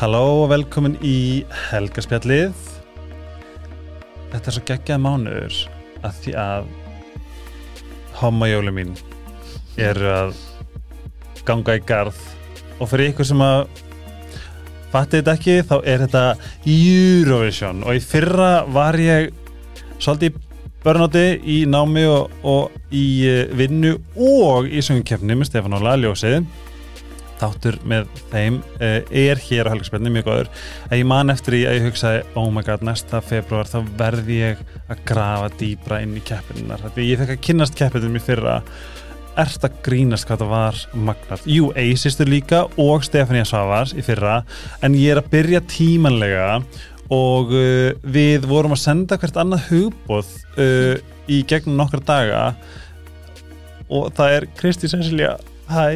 Halló og velkomin í Helgaspjallið. Þetta er svo geggjað mánuður að því að homajóli mín eru að ganga í garð. Og fyrir ykkur sem að fatti þetta ekki þá er þetta Eurovision. Og í fyrra var ég svolítið í börnáti í námi og, og í eh, vinnu og í söngumkeppni með Stefán Óla Ljósið þáttur með þeim uh, er hér á helgarspilni mjög góður. Að ég man eftir í að ég hugsaði oh my god, næsta februar þá verði ég að grafa dýbra inn í keppinnar ég fekk að kynast keppinum í fyrra. Ert að grínast hvað það var magnat, jú, Eisistur líka og Stefania Savars í fyrra. En ég er að byrja tímanlega og uh, við vorum að senda hvert annað hugbóð uh, í gegnum nokkra daga. Og það er Kristi Cecilia Hæ,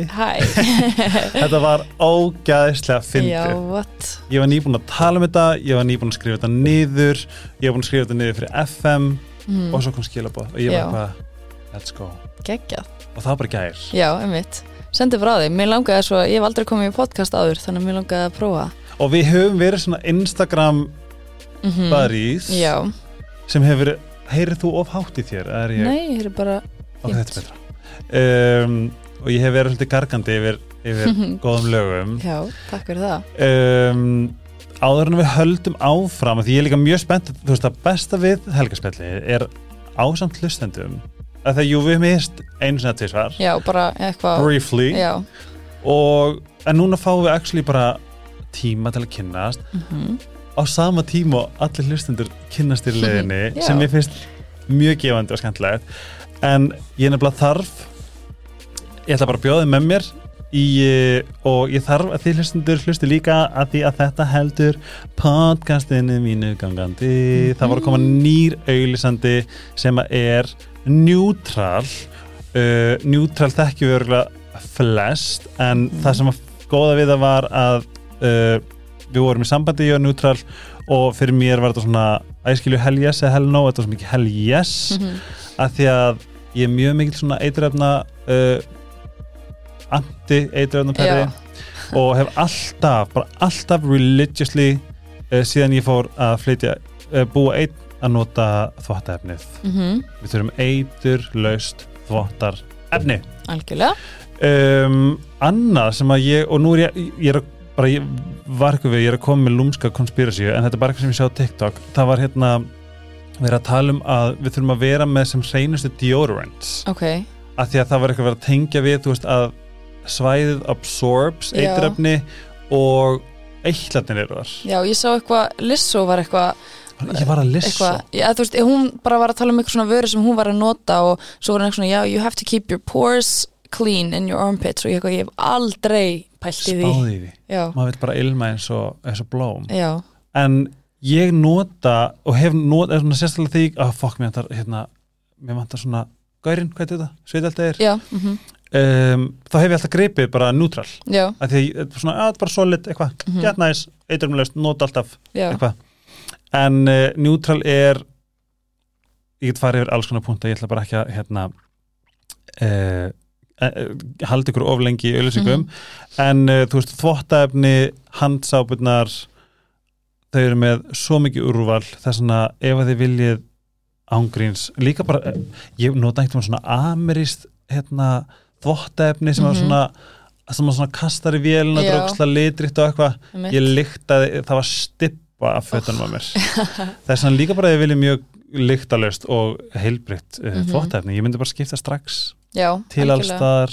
þetta var ógæðislega what? Ég var nýbúin að tala um þetta, ég var nýbúin að skrifa þetta niður, ég var búin að skrifa þetta niður fyrir FM Mm, og svo kom skilabóð og ég var bara, let's go. Geggjað, Og það var bara gær. já, einmitt. Sendi frá því, mér langaði svo, ég hef aldrei komið í podcast áður þannig að mér langaði að prófa. Og við höfum verið svona Instagram mm buddies Já, sem hefur verið, heyrið þú of hátt í þér? ég, nei, ég er bara ok, þetta er betra. Um, og ég hef verið svolítið gargandi yfir, yfir góðum lögum. Já, takk fyrir það. Um, áður en við höldum áfram því ég er líka mjög spennt þú veist að besta við helgarspjalli er ásamt hlustendum að það jú við mist einu sinna tvisvar. Já, bara eitthvað briefly. Já, og en núna fáum við actually bara tíma til að kynnast. Mhm, á sama tíma og allir hlustendur kynnast í leðinni sem ég finnst mjög gefandi og skemmtilegt. En ég nefnilega þarf ég ætla bara að bjóða þið með mér í, eh, og ég þarf að þið hlustendur hlusti líka að því að þetta heldur podcastinu mínu gangandi. Það var að koma nýr auðlisandi sem að er neutral. Uh, neutral þekkjum við örgulega flest en Mhm. það sem að góða við það var að uh, við vorum í sambandi ég og neutral og fyrir mér var þetta svona æskilju hell yes eða hell no, þetta var svo mikið hell yes. Mhm, að því að ég er mjög mikil svona eituröfna uh, anti eituröfna perri Já. og hef alltaf, bara alltaf religiously uh, síðan ég fór að flytja uh, búa einn að nota þvottaefnið mhm, við þurfum eitur, laust, þvottar efni algjörlega. Um, annað sem að ég og nú er ég, ég er að bara ég við, ég er að koma með lúmska konspírasíu en þetta er bara eitthvað sem ég sá á TikTok. Það var hérna verið að tala um að við þurfum að vera með sem hreinustu deodorants. Ok, að því að það var eitthvað verið að tengja við þú veist að svæðið absorbs Já. eiturefni og eitlarnir eru þar. Já, ég sá eitthvað Lissó var eitthvað ég var að eitthvað, já, þú veist, hún bara var að tala um eitthvað svona vöru sem hún var að nota og svo var hann eitthvað svona, já, you have to keep your pores clean in your armpits. Og ég, eitthvað, ég hef aldrei pælt í því. Spáði í því. Já, maður vil bara ilma eins og, eins og blóm. Já, en ég nota og hef nota, er svona sérstaklega því að fokk mér vantar hérna, mér vantar svona gaurinn, hvað er þetta, sveitalda er já, mhm, um, þá hef ég alltaf gripið bara neutral. Að því að er svona, að bara solid eitthvað, mm. -hmm. get næs, eiturumlaust nota alltaf já, eitthvað. En uh, neutral er ég get farið yfir alls konar punta. Ég ætla bara ekki að hérna uh, uh, haldi ykkur of lengi í auðlýsingum en uh, þú veist þvottaefni handsápunar þau eru með svo mikið úrval. Þess að ef að þið viljið ángríns, líka bara eh, ég nota veginn svona ameríst hérna þvottaefni sem mm Mhm. svona sem maður svona kastar í vélina, dróksla litrikt og eitthvað. Ég lyktaði, það var stippa af fötunum á mér. Það er svona líka bara að ég vilja mjög lyktalöst og heilbritt uh, Mhm. þvóttefni, ég myndi bara skipta strax já, til allstaðar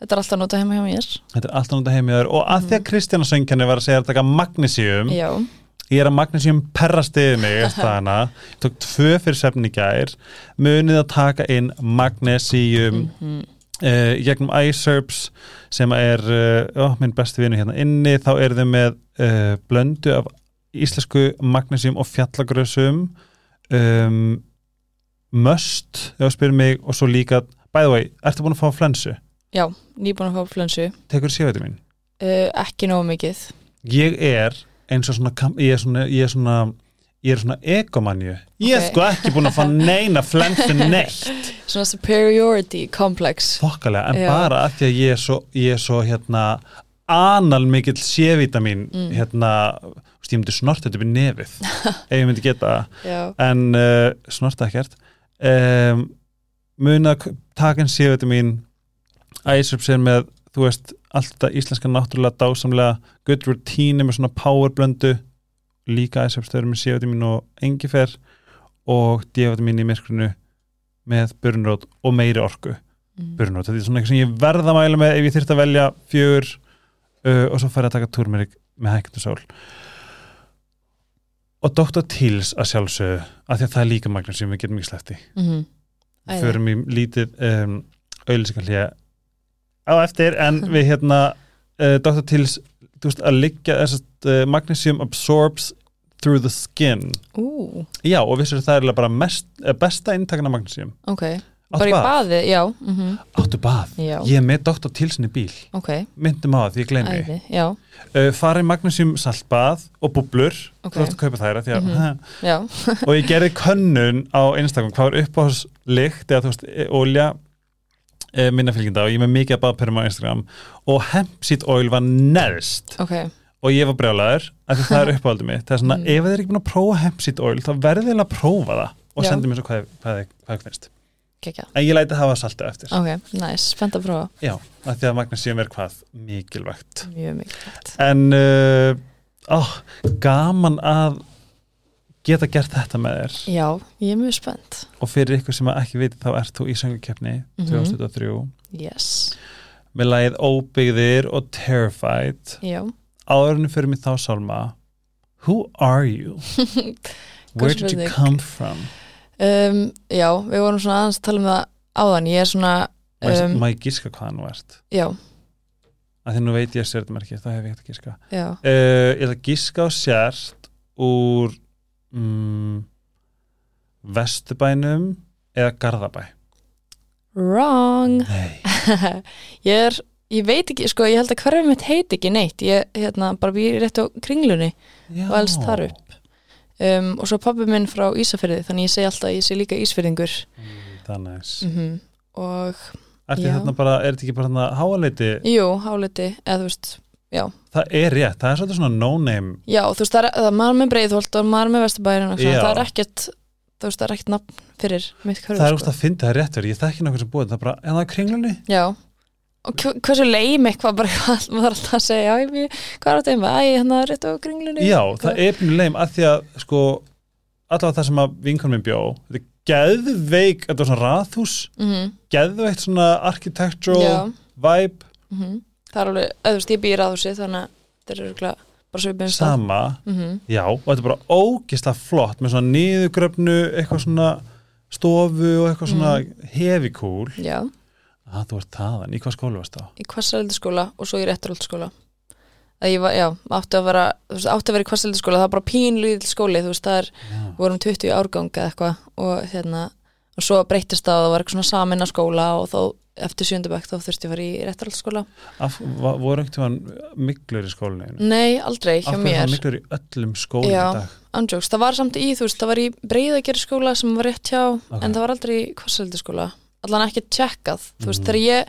Þetta er alltaf að nota heima hjá mér. Þetta er alltaf náttúrulega heimjöður og að því að Kristjana Söngjarni var að segja að taka magnesium Já, ég er að magnesium perrast yfir mig eftir hana, ég tók tvö fyrir sefn í gær, munið að taka inn magnesium. Mhm, uh, gegnum iSerbs sem er uh, ó, minn besti vinu hérna inni þá eru þau með uh, blöndu af íslensku magnesium og fjallagrösum um, möst þú spyrir mig og svo líka by the way, ertu búin að fá flensu? já, nýbúin að fá flönsu tekur sér mín? Ekki nógu mikið ég er eins og svona ég er svona, ég er svona ég er svona ekomanju ég er Ok. sko ekki búin að fá neina flensu neitt. Svona superiority complex. Þokkalega, en Já. bara að því að ég er svo, ég er svo hérna anal mikill C-vitamin hérna, þú veist, ég myndi snort þetta upp í nefið ef ég myndi geta. Það já, en uh, snorta ekkert. Um, taka en C-vitamin æsirp sér með þú veist, allt þetta íslenska náttúrulega dásamlega good routine með svona power blöndu líka æsirp stöður með C-vitamin og engifer og D-vitamin í myrkrinu með burunrót og meiri orku mm. burunrót, þetta er svona eitthvað sem ég verð að mæla með ef ég þyrfti að velja fjögur uh, og svo færi að taka turmerik með hækkendu sól og Dr. Teals að sjálfsögðu af því að það er líka magnum sem við getum ekki slefti mm við Æði. förum í lítið um, auðlýsingarlíða á eftir en við hérna uh, Dr. Teals þú veist, að liggja þessast uh, magnesium absorbs through the skin. Ú, já og vissur það er bara mest, uh, besta inntakana magnesium ok. Áttu Bara í bað? baði, já mm áttu bað, Já, ég er með Dr. Tealsin í bíl. Ok, myndum á það því ég gleymi uh, farið magnesium saltbað og búblur. Ok. þú ert að kaupa þær af því að Mhm. já. Og ég gerði könnun á Instagram hvað var uppáhalslykt eða þú veist, e, olja e, minna fylgjinda og ég er með mikið að baðperum á Instagram og hempseed oil var neðst. Ok, og ég var brjálæður því það er uppáhaldið mitt. Það er svona, Mm. ef þið er ekki búin að prófa hempseed oil þá verðið eiginlega að prófa það og Já. sendi mér svo hvað, hvað, hvað þið finnst. Kekja en ég læti hafa saltið eftir. Ok, næs, spennt að prófa. Já, af því að magnesium er hvað mikilvægt. Mjög mikilvægt. En uh, ó, gaman að geta gert þetta með þér. Já, ég er mjög spennt. Og fyrir ykkur sem ekki viti þá ert þú í söngukefni Mhm. 2023 Yes, með lagið Óbyggðir og Terrified. Já áðurinn fyrir mig þá sálma Who are you? Where did you come from? um, Já, við vorum svona aðeins að tala um það áðan. Ég er svona um, Má ég gíska hvað hann ert? Já, Af því nú veit ég sérðmerki, þá hef ég ekkert að gíska uh, Ég ætla að gíska á sért úr mm, Vesturbænum eða Garðabæ. Wrong. Ég er, ég veit ekki, sko, ég held að hverfið mitt heiti ekki neitt. Ég, hérna, bara býr rétt á kringlunni Já. og elst þar upp. Um, Og svo pabbi minn frá Ísafyrði Þannig ég segi alltaf að ég sé líka Ísfyrðingur Mm, Það er næs. Mm Og, þarna bara, er þetta ekki bara þarna háaleiti jú, háliti Eða þú veist, já. Það er rétt, það er svolítið svona no-name. Já, þú veist, það er, það er maður með breiðholt og maður með vesturbærin og það er ekkert þú veist, það er ekkert nafn fyrir mitt hverfi Það er sko. úrst að finna það rétt verið, ég. Þekki nokkuð sem búið það er bara, en það er kringlunni. Já, og hversu leim eitthvað bara maður er alltaf að segja ég, hvað er þetta einhvað? Æ, hann er rétt á kringlunni. Já, það er pínu leim að því að sko, allavega það sem að vinkonum minn bjó þetta er geðveik, þetta var svona raðhús mm geðveikt svona architectural Já, vibe, mm það er alveg, veist, ég býr að þessi þannig að þetta er örugglega bara svipum sama. Mm já, og þetta er bara ógislega flott með svona niðurgröfnu eitthvað svona stofu og eitthvað svona Mm. heavy cool. Já, að þú ert þaðan, í hvað skólu varst þá? í kvassaldi og svo í réttarhaldsskóla að ég var, já, átti að vera átti að vera í kvassaldi það var bara pínlýðil skóli þú veist, það er Já. vorum 20 árgang eða eitthvað og hérna og svo breytist það að það var eitthvað svona samin að skóla og þá eftir sjöndabæk þá þurfti ég að fara í réttarhaldsskóla Af, voru einhvern tímann miklur í skólinu? Nei, aldrei Af hjá hverju er það mér miklur í öllum skólum Já. í dag? Andjóks, það var samt í, þú veist, það var í breyðagjari skóla sem var rétt hjá, Ok. en það var aldrei í kvassaldi skóla, allan ekki tjekkað þú veist, Mhm. þegar ég,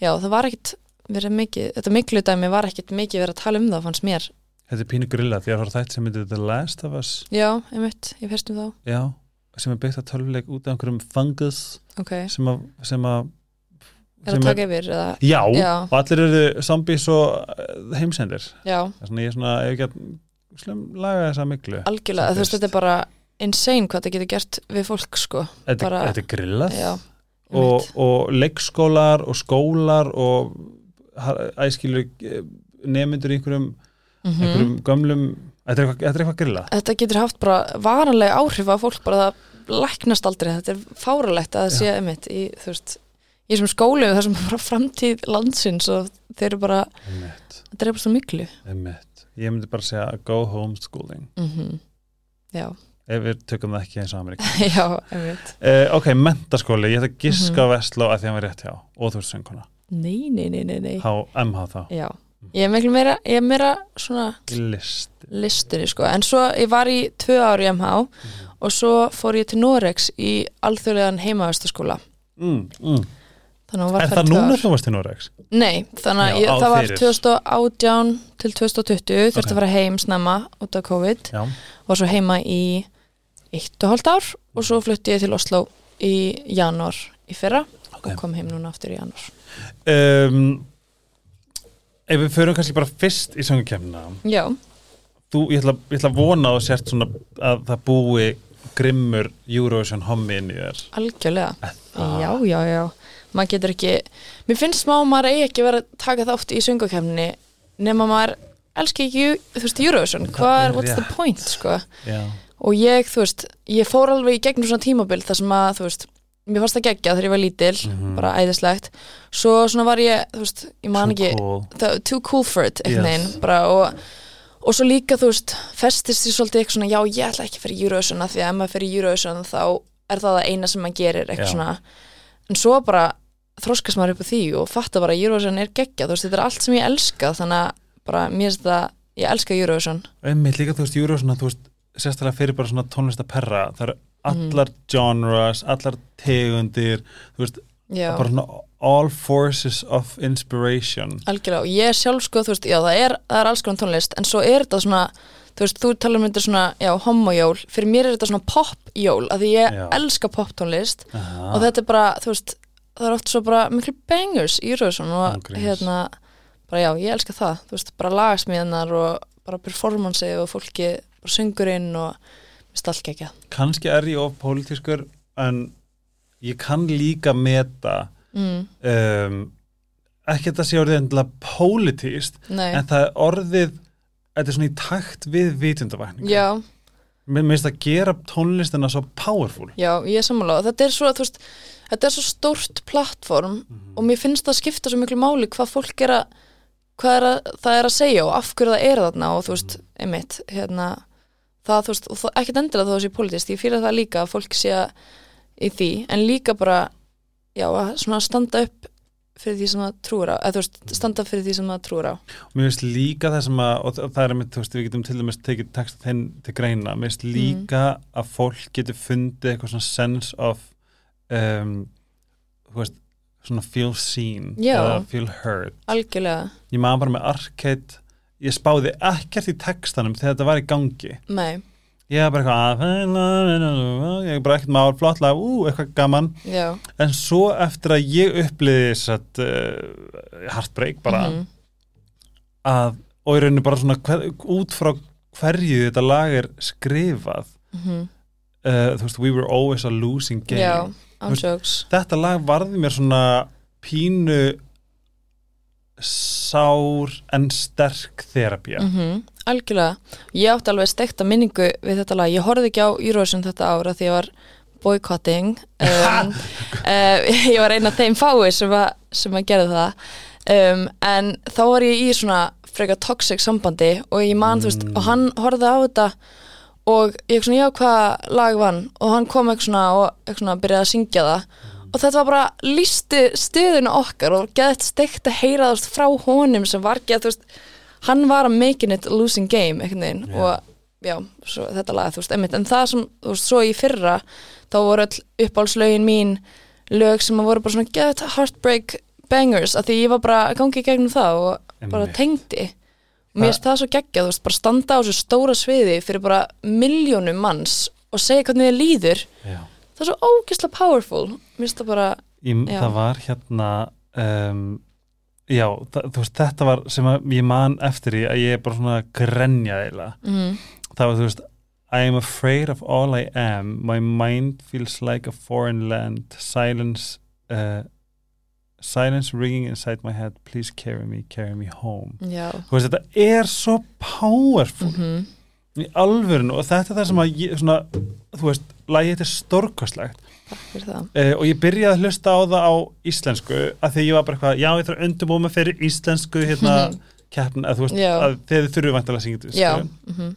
já, það var ekkit verið mikið, þetta miklu dæmi var ekkit mikið verið að tala um það, fannst mér. Þetta er pínu grilla því að það er þætt sem myndir The Last of Us. Já, einmitt, ég fyrst um þá. Já, sem er byggt að tölvuleik út af einhverjum fungus Ok, er sem að, sem að að taka yfir eða, Já, Já. og allir eru zombies og eh, heimsendir. Já, Það er svona ég er svona, ef ekki að slum laga þessa miklu. Algjörlega, þú veist, þetta er bara insane hvað það getur gert við fólk, sko. Þetta, bara- þetta er grillað? Já, og, og leikskólar og skólar og æskilu nemyndur í einhverjum, Mhm. einhverjum gömlum Þetta er eitthvað, eitthvað grillað. Þetta getur haft bara varanlega áhrif á fólk, bara það læknast aldrei, þetta er fáralegt að það sé einmitt í, þú veist, í þessum skólum þar sem bara framtíð landsins og þeir eru bara, Emmett, þetta er bara svo miklu. Emmett Ég myndi bara segja go homeschooling mm Já, ef við tökum það ekki eins og Amerík já, einmitt. Uh, Ok, mentaskóli, ég ætla að giska Mhm. mm Vestló að því hann var rétt hjá. Og þú ert sönguna Nei, nei, nei, nei, nei. Há, MH þá, Já, ég er miklu meira, ég er meira svona list listinni, sko, en svo ég var í tvö ári í MH og svo fór ég til Norex í alþjóðlegan heimavæstaskóla mm, mm. að Er það núna þú varst í Noregs? Nei, þannig að ég, það var fyrir. 2018 til 2020 þurfti Ok. að fara heim snemma út af COVID Já, var svo heima í eitt og hálft ár og svo flutti ég til Oslo í janúar í fyrra Ok. og kom heim núna aftur í janúar. Um, Ef við förum kannski bara fyrst í söngukemna Já, þú, ég, ætla, ég ætla að vona þú sért svona að það búi grimmur Eurovision hommi inn í þér. Algjörlega. Það- Já, já, já. Maður getur ekki, mér finnst smá að maður eigi ekki verið að taka þátt í söngakefni nema maður elski ekki þú veist Eurovision, hvað er what's the point sko? Já, og ég, þú veist, ég fór alveg í gegnum svona tímabil þar sem að, þú veist mér fannst það geggja þegar ég var lítil, Mhm. bara æðislegt svo svona var ég, þú veist, ég man Too ekki cool. það, too cool for it, einhvern Yes. veginn bara, og, og svo líka, þú veist festist ég svolítið eitthvað svona, já, ég ætla ekki að fyrir Eurovision af því að ef maður fyrir Eurovision þá er það það eina sem maður gerir, eitthvað Já. svona en svo bara þroskast maður upp á því og fatta bara Eurovision er geggja, þú veist, þetta er allt sem ég elska þannig að bara, mér finnst það ég elska Eurovision Sérstaklega fyrir bara svona tónlistaperra það eru Mhm. allar genres, allar tegundir, þú veist, bara svona all forces of inspiration Algjörlega, og ég sjálf sko, þú veist, já, það er, það er alls konar tónlist, en svo er þetta svona, þú veist, þú talar um þetta svona, já, homojól, fyrir mér er þetta svona popjól, af því ég Já. elska poptónlist og þetta er bara, þú veist, það er oft svo bara miklu bangers í Eurovision og Ángríns. hérna, bara já, ég elska það, þú veist, bara lagasmiðnar og bara performance og fólki, bara söngurinn og ekki kannski er ég of pólitískur en ég kann líka meta mm, um, ekki að það sé orðið endilega pólitíst en það er orðið þetta er svona í takt við vitundavækningu já, mér finnst að gera tónlistina svo powerful. Já, ég er og þetta er svo, veist, þetta er svo stórt plattform Mhm. og mér finnst það skipta svo miklu máli hvað fólk er að hvað er að, það er að segja og af hverju það er þarna og þú veist, einmitt hérna, það, þú veist, og það, ekkert endilega að það sé politist, ég fyrir það líka að fólk sé að- í því, en líka bara já, að svona standa upp fyrir því sem það trúur á, eða þú veist standa fyrir því sem það trúur á. Mér finnst líka það sem að og það er með, þú veist, við getum til dæmis tekið texta þinn til greina, mér finnst líka að fólk getur fundið eitthvað svona sense of um, þú veist, svona feel seen Já. feel heard. Algjörlega, ég maður bara með arcade ég spáði ekkert í textanum þegar þetta var í gangi. Nei, ég var bara eitthvað ég var bara ekkert maður flottlega, ú, eitthvað gaman. Já. En svo eftir að ég uppliði þess að uh, heartbreak bara mhm, að, og í rauninu bara svona hver, út frá hverju þetta lag er skrifað mhm, uh, þú veist, we were always a losing game. Já, ánsjóks þetta lag varði mér svona pínu sár en sterk þerapía Mhm, algjörlega. Ég átti alveg stekta minningu við þetta lag. Ég horfði ekki á Eurovision þetta ára því ég var boycotting um, uh, ég var eina af þeim fái sem að, sem að gera það. Um, en þá var ég í svona frekar toxic sambandi og ég man, þú veist, og hann horfði á þetta og ég svona, já, hvað lag vann? Og hann kom eitthvað svona og eitthvað svona byrjaði að syngja það og þetta var bara lísti stuðinu okkar og geðið steikt að heyra þú veist, frá honum sem var geð, þú veist, hann var að making it a losing game Já. og já, svo, þetta lag, þú veist, einmitt, en það sem, þú veist, svo í fyrra þá voru öll uppáhaldslögin mín lög sem að voru bara svona get heartbreak bangers, af því ég var bara að gangi í gegnum það og bara Einmitt. tengdi og mér finnst það svo geggjað, þú veist, bara standa á þessu stóra sviði fyrir bara miljónum manns og segja hvernig þið líður Já. Það er svo ógeðslega powerful. Mér finnst það bara, Ég, það var hérna um, já, það, þú veist, þetta var sem ég man eftir í að ég er bara svona grenja eiginlega. Mm, það var þú veist I am afraid of all I am. My mind feels like a foreign land. Silence uh, silence ringing inside my head. Please carry me, carry me home. Já. Þú veist, þetta er svo powerful. Mm í alvörinu og þetta er það sem að ég, svona, þú veist, lagið þetta er stórkostlegt uh, og ég byrjaði að hlusta á það á íslensku að því ég var bara eitthvað, já ég þarf mig fyrir íslensku hérna keppn, að þú veist, Já. að þið þurfum vantilega að syngja þetta mm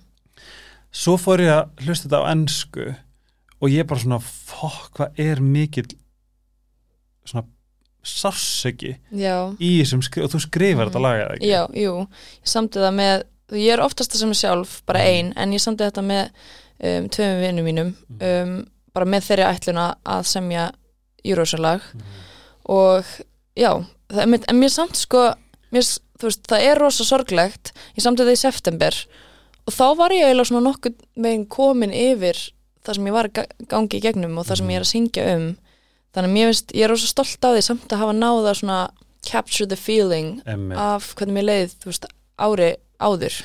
svo fór ég að hlusta þetta á ennsku og ég bara svona fokk, hvað er mikill svona sársöki já. í þessum og þú skrifar Mhm. þetta lag eða ekki? Já, jú, ég samti það með ég er oftast það sem er sjálf, bara Mhm. ein en ég samti þetta með um, tveimum vinnum mínum Mhm. um, bara með þeirri ætluna að semja Eurovision-lag. Og já, það, er mitt- en mér samt sko mér, veist, það er rosa sorglegt ég samt þetta í september. Og þá var ég eiginlega svona nokkuð meginn komin yfir það sem ég var að ga- gangi í gegnum og það sem ég er að syngja um. Þannig að mér finnst, ég er rosa stolt af því samt að hafa náða svona capture the feeling Einmitt. af hvernig mér leið, veist, ári áður.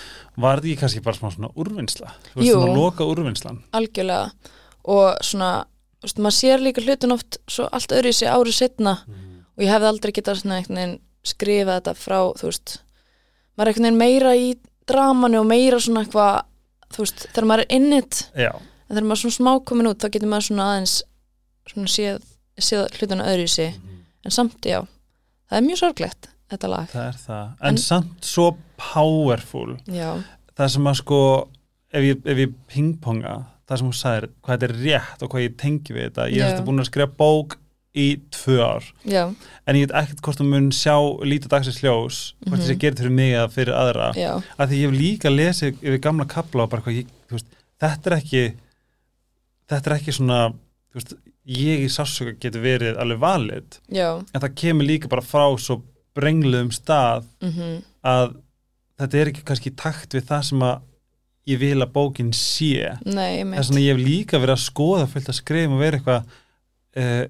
Var ekki kannski bara svona úrvinnsla? Jú. svona loka úrvinnslan. Algjörlega. Og svona, veist, maður sér líka hlutin oft svo allt öðru í sig árið setna og ég hefði aldrei getað svona skrifað þetta frá, þú veist maður er einhvern veginn meira í dramanu og meira svona eitthvað, þú veist þegar maður er innit, en þegar maður er svona smá komin út, þá getur maður svona aðeins svona séð, séð hlutina öðru í sig. En samt, já, það er mjög sorglegt þetta lag, það er það. En, En- samt svo powerful. Já, Það sem að sko ef ég, ef ég pingponga það sem hún sagðir, hvað þetta er rétt og hvað ég tengi við þetta, ég hef búin að skrifa bók í tvö ár. Já, en ég veit ekkert hvort þú mun sjá lítið dagsins ljós, hvort Mhm. þessi gerir fyrir mig eða fyrir aðra, af því ég hef líka lesið yfir gamla kapla og bara hvað ég, veist, þetta er ekki þetta er ekki svona veist, ég í sásuga getur verið alveg valið, já. En það kemur líka bara frá svo brengluðum stað mhm, að þetta er ekki kannski takt við það sem að ég vil að bókin sé. Nei, þess meint vegna ég hef líka verið að skoða fullt að skrifum og vera eitthvað uh,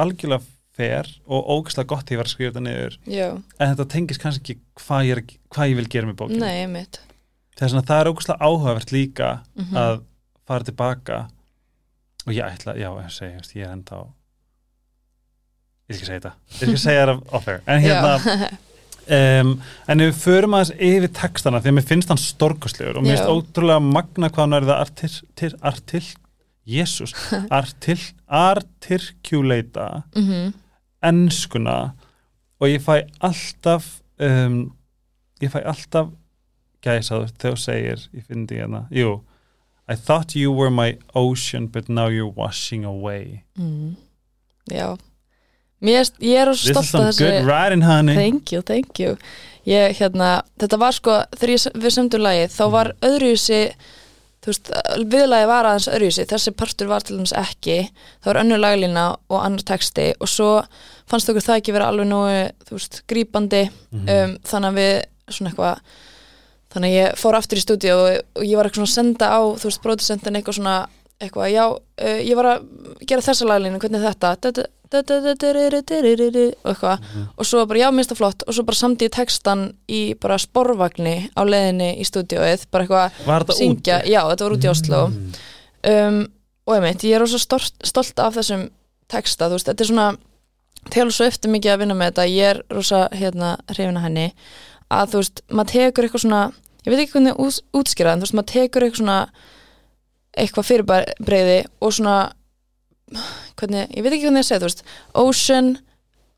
algjörlega fer og ógæslega gott ég var að skrifa þetta niður. Já, en þetta tengist kannski ekki hvað ég, er, hvað ég vil gera með bókin nei, meint þess vegna það er ógæslega áhugavert líka Mhm. að fara tilbaka. Og ég ætla, já, ég segi ég er enda á ég skal segja þetta. Ég skal segja það off-air en hérna, um, en ef við förum aðeins yfir textana því að mér finnst hann stórkostlegur og mér finnst ótrúlega magna hvað hann er það artil, til, artil, jésús artil, artirkuleita mhm, enskuna og ég fæ alltaf um, ég fæ alltaf gæsaður þegar þú segir ég finn því hérna, jú I thought you were my ocean but now you're washing away. Mm. Já Mér, Ég er good writing honey. Thank you, thank you. Ég, hérna, Þetta var sko, þegar við semdum lagið þá var Mhm. öðruvísi viðlagið var aðeins öðruvísi þessi partur var til dæmis ekki. Það var önnur laglína og annar texti og svo fannst okkur það ekki vera alveg nógu veist, grípandi. Mhm. um, þannig að við svona eitthvað þannig að ég fór aftur í stúdíu og, og ég var eitthvað svona að senda á producentin eitthvað svona eitthvað, já, uh, ég var að gera þessa laglínu, hvernig er þetta og eitthvað Mhm. og svo bara, já, minnst það flott og svo bara ég textan í bara sporvagni á leiðinni í stúdíóið, bara eitthvað þetta syngja, úti? já, þetta var út í Oslo Mm. um, og ég meint, ég er rosa stolt, af þessum texta, þú veist, þetta er svona til svo eftir mikið að vinna með þetta ég er rosa, hérna, hrifina henni að þú veist, maður tekur eitthvað svona ég veit ekki hvernig út, útskýra en þú veist, maður tekur eitthvað svona eitthvað fyrirbreiði og svona hvernig, ég veit ekki hvernig ég segi, þú veist ocean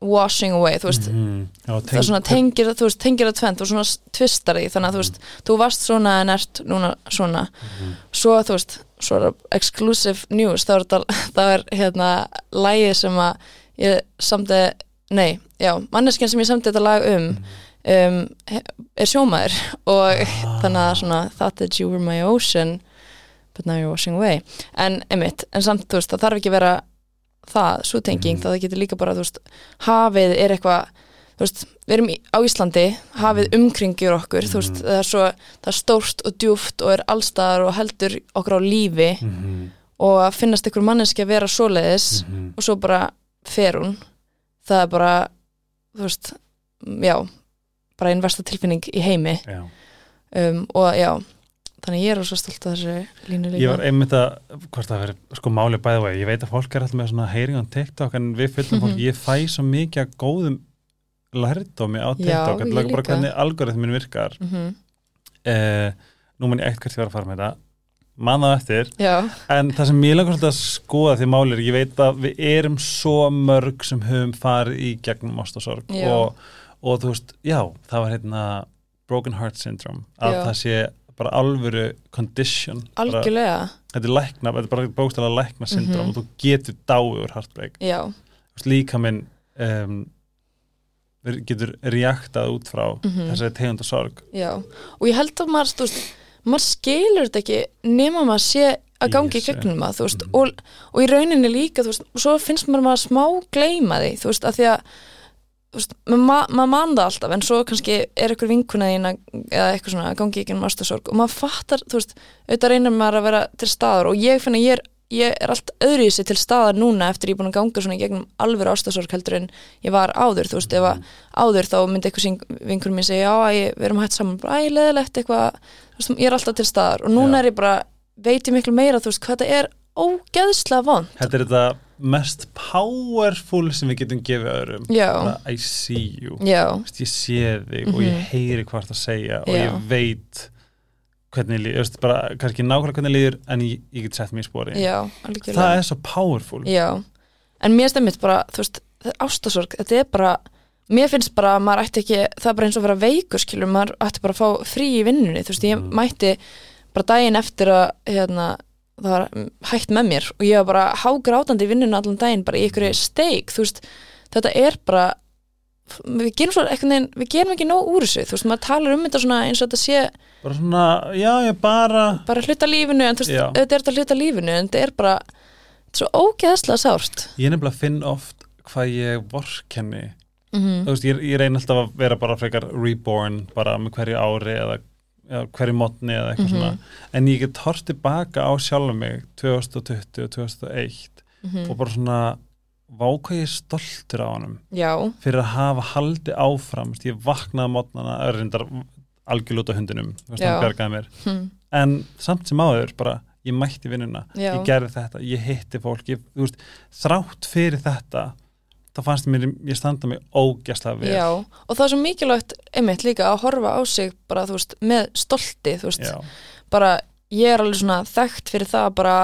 washing away, þú veist Mhm. Já, það er svona tengir, þú veist, tengir það tvent og svona tvistar því, þannig að þú veist þú varst svona en ert núna svona. Mhm. svo þú veist, svo er það exclusive news, þá er það er hérna lægið sem að ég samti, nei, já manneskjan sem ég samti þetta lag um um, he- er sjómaður og þannig að svona thought that you were my ocean but now you're washing away en einmitt, en samt þú veist, það þarf ekki að vera það, svo tenging, Mhm. það getur líka bara veist, hafið er eitthvað við erum á Íslandi hafið umkringjur okkur, þú veist, það er svo það er stórt og djúft og er allstaðar og heldur okkur á lífi Mhm. og að finnast ykkur manneski að vera svoleiðis Mhm. og svo bara fer hún það er bara, þú veist já, bara einn versta tilfinning í heimi um, og já, þannig ég er svo stolt af þessu línu líka. Ég var einmitt að, hvort það verið sko máli bæði vegi, ég veit að fólk er alltaf með svona heyring á TikTok en við fylgum fólk, Mhm. ég fæ svo mikið af góðum lærdómi á TikTok, þetta er bara hvernig algoritmin virkar. Mm eh, nú mann ég ekkert hvert ég var að fara með þetta mann á eftir, já, en það sem ég langar svolítið að skoða því máli er, ég veit að við erum svo mörg sem höfum farið í gegnum ást og sorg Já. og, og þú veist, já, það var hérna broken heart syndrome, að Já. það sé bara alvöru condition algjörlega þetta er lækna, þetta er bara bókstæðlega lækna syndrom Mhm. og þú getur Þú veist, líka minn um, getur reaktað út frá Mhm. þessari tegunda sorg já og ég held að maður, veist, maður skilur þetta ekki nema maður sé að gangi í Yes, gegnum það, þú veist, Mhm. og, og í rauninni líka, veist, og svo finnst mér maður smá gleyma því, þú veist, að því að maður ma maður man það alltaf en svo kannski er eitthvað vinkuna þín að- eða eitthvað svona að gangi ekki um ástasorg og maður fattar, þú veist, auðvitað reynir maður að vera til staðar og ég finna ég er ég er allt öðru í sig til staðar núna eftir ég er búin að ganga svona í gegnum alveg ástasorg heldur en ég var áður, þú veist, ef að áður þá myndi eitthvað vinkur mér segja, já, ég, við erum hægt saman, bara, æ, leðilegt eitthvað, þú veist, ég er alltaf til staðar og núna Já. er ég bara, veit ég miklu meira, þú veist, hvað þetta er ógeðslega vond. Þetta er þetta mest powerful sem við getum gefið öðrum. Bara, I see you. Vist, ég sé þig og ég Mhm. heyri hvað það segja og Já. ég veit hvernig líður, veist, bara kannski nákvæmlega hvernig líður en ég, ég get sett mér í spori já, það er svo powerful. Já, en mér stemmit bara, veist, ástasorg, þetta er bara, mér finnst bara að maður ætti ekki, það er bara eins og vera veikur, skilur, maður ætti bara að fá frí í vinnunni, þú veist, ég Mm. mætti bara daginn eftir að, hérna, það var hægt með mér og ég var bara hágrátandi í vinnunni allan daginn, bara í ykkur steik, þú veist, þetta er bara, við gerum svo, eitthvað neginn, við gerum ekki nóg úr þessu, þú veist, maður talar um þetta svona eins og þetta sé bara svona, já ég bara bara hluta lífinu, en þú veist, þetta er þetta hluta lífinu, en þetta er bara, þetta er svo ógeðslega sárt. ég nefnilega finn oft hvað ég vorkenni. Mm þú veist, ég, ég reyni alltaf að vera bara frekar reborn, bara með hverju ári eða hverju mótni eða eitthvað Mhm. svona, en ég get hort tilbaka á sjálfum mig 2020 og 2001 -hmm. og bara svona vá hvað ég stoltur á Já, fyrir að hafa haldið áfram ég vaknaði mótnana, reyndar algjörl út á hundinum, hann hm. en samt sem áður bara, ég mætti vinnuna, ég gerði þetta ég hitti fólk, ég, veist, þrátt fyrir þetta þá fannst mér, ég standa mig ógæslega vel já, og það er svo mikilvægt einmitt líka að horfa á sig bara, þú veist, með stolti, þú veist, Já. bara ég er alveg svona þekkt fyrir það bara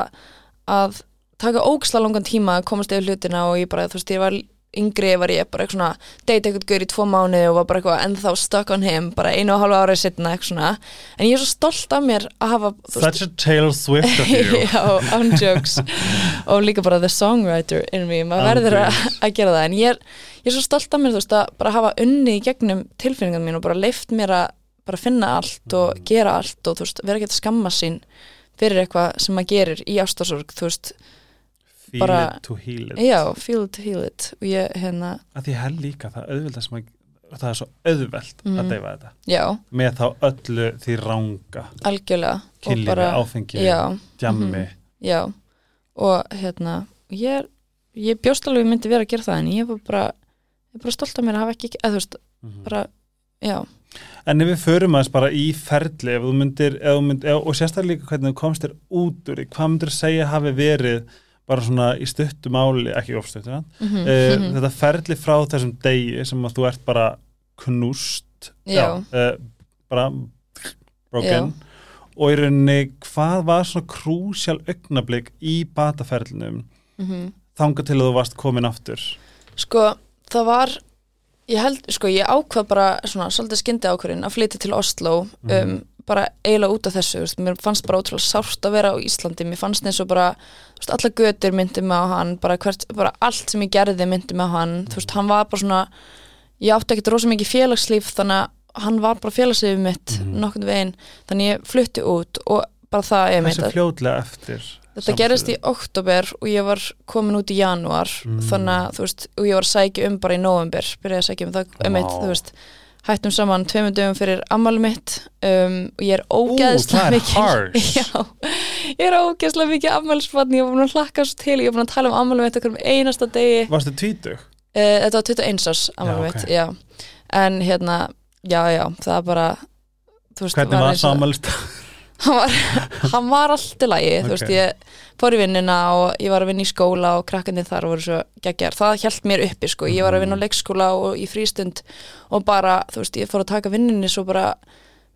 að taka ógsla langan tíma að komast yfir hlutina og ég bara, þú veist, ég var yngri var ég bara eitthvað svona date eitthvað gaur í tvo mánuði og var bara eitthvað ennþá stuck on him bara einu og hálfa árið setna eitthvað svona. En ég er svo stolt af mér að hafa Such a Taylor Swift of you. Já, on jokes. Og líka bara the songwriter in me, maður verður að, gera það. En ég er, ég er svo stolt af mér þú veist að bara hafa unni í gegnum tilfinningan mín og bara leift mér að bara finna allt og gera allt og þú veist, vera ekki að skamma sín fyrir eitthvað sem maður gerir í ástasorg þú veist, Feel Bara- it to heal it. Já, feel it to heal it. Og ég, hérna, að því held líka það auðvelt sem að það er svo auðvelt Mhm. að deyfa þetta. Já, með þá öllu því ranga algjörlega. Og kynlífi, bara, áfengi, já, djammi mhm. já. Og hérna, ég ég bjóst alveg myndi vera að gera það en ég var bara, ég bara stolt af mér að hafa ekki, eða þú veist, Mhm. bara já, En ef við förum aðeins bara í ferli ef þú myndir, ef þú myndir ef, og sérstaklega líka hvernig þú komst þér út úr því, hvað myndir þú segja hafi verið bara svona í stuttu máli ekki ofstuttu, mm mhm, uh, þetta ferli frá þessum degi sem að þú ert bara knúst Já. uh, bara broken. Og í rauninni hvað var svona krúsjál augnablик í bataferlinum mhm. þanga til að þú varst komin aftur? Sko, það var ég held, sko, ég ákvað bara svona svolítið skyndi ákvörðin að flytja til Oslo um, Mhm. Bara eiginlega út af þessu veist, mér fannst bara ótrúlega sárt að vera á Íslandi. Mér fannst eins og bara, veist, alla götur myndi mig á hann, bara, hvert, bara allt sem ég gerði myndi mig á hann, þú veist, hann var bara svona ég átti ekkert rosa mikið félagslíf þannig að hann var bara félagslífið mitt Mhm. nokkurn veginn, þannig ég flutti út og bara það ég meint Þetta gerist í oktober og ég var komin út í janúar Mm. þannig að þú veist, og ég var sækja um bara í november, byrjaði að sækja um það um eitt, þú veist, hættum saman tveimur dögum fyrir ammali mitt um, og ég er það er mikil Já, ég er ógeðslega mikið ammælisbarn, ég var búin að hlakka svo til, ég var búin að tala um ammali mitt okkur um einasta degi, Varstu tvítug? uh, þetta var 21 árs ammali Já, mitt, ok. já en hérna, já, já, það er bara veist, Hvernig var og- samalist? Hann var, hann var allt í lagi þú veist, ég fór í vinnuna og ég var að vinna í skóla og krakkandi þar voru svo geggjar, það hjælt mér uppi sko, ég var að vinna á Mhm. leikskóla og í frístund og bara, þú veist, ég fór að taka vinninni svo bara,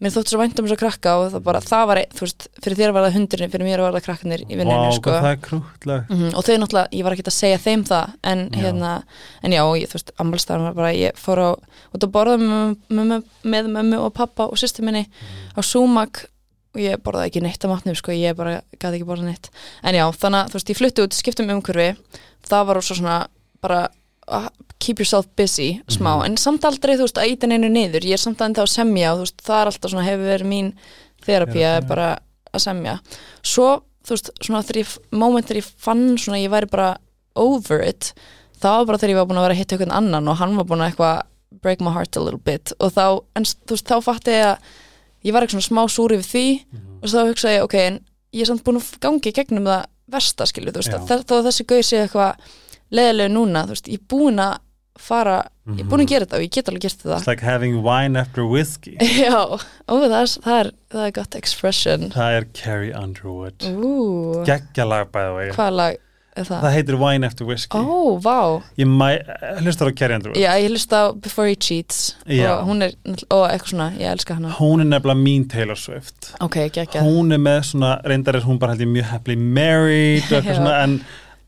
mér þótt svo vænt um þess að krakka og það bara, það var, ein- þú veist, fyrir þér var það hundurinn, fyrir mér var það krakkanir í vinnunni Vá, sko. það er krútlega Mhm, og þau náttúrulega, ég var ekki að segja þeim það en Já. hérna, en já, ég, þú veist ammálstæðan var bara, ég fór á út að borða með, með, með mömmu og pappa og sýstu minni á Súmak og ég borðaði ekki neitt á matnum sko, ég bara gæti ekki borðað neitt. En já, þannig að þú veist, ég flutti út, skiptum umhverfi. Það var svo svona bara að keep yourself busy, smá. Mhm. en samt aldrei, þú veist, að íta neinu niður. Ég er samt að enda að semja og þú veist, það er alltaf svona hefur verið mín þerapía, Þerapía. bara að semja. Svo þú veist, svona þegar ég, moment þegar ég fann svona ég væri bara over it þá var bara þegar ég var búin að vera að hitta einhvern annan og hann var búin að break my heart a little bit. Og þá, en þú veist, þá fatti ég að ég var eitthvað svona smá súri við því Mhm. og þá hugsaði ég, ok, en ég er samt búin að gangi gegnum það versta, skilju, þú veist, að þessi gauð sé eitthvað leðilegu núna, þú veist, ég er búin að fara, ég er búin að gera þetta og ég get alveg gert þetta. It's like having wine after whiskey. Já, ó, það er, það er, það er gott expression. Það er Carrie Underwood. Geggja lag by the way. Hvað lag það? Það heitir Wine after whiskey. Ó, vá. Ég mæ, hlustar á Carrie Underwood Já, ég hlusta á Before He Cheats. Já. og hún er, og eitthvað svona, ég elska hana. Hún er nefnilega mín Taylor Swift. Ok, geggjað Hún er með svona, reyndar er hún bara held ég mjög happily married og eitthvað svona en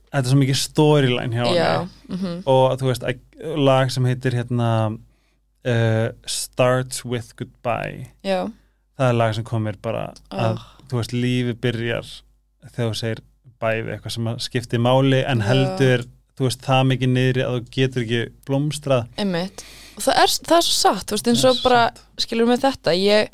þetta er svo mikið storyline hjá Já, henni mhm, og þú veist, lag sem heitir hérna uh, Starts with Goodbye. Já, það er lag sem komir bara að, oh, þú veist, lífi byrjar þegar þú segir bæði eitthvað sem að skipti máli en Já. heldur þú veist, það mikið niðri að þú getur ekki blómstrað einmitt og það er, það er svo satt, veist, eins Það og er bara satt. skilur með þetta, ég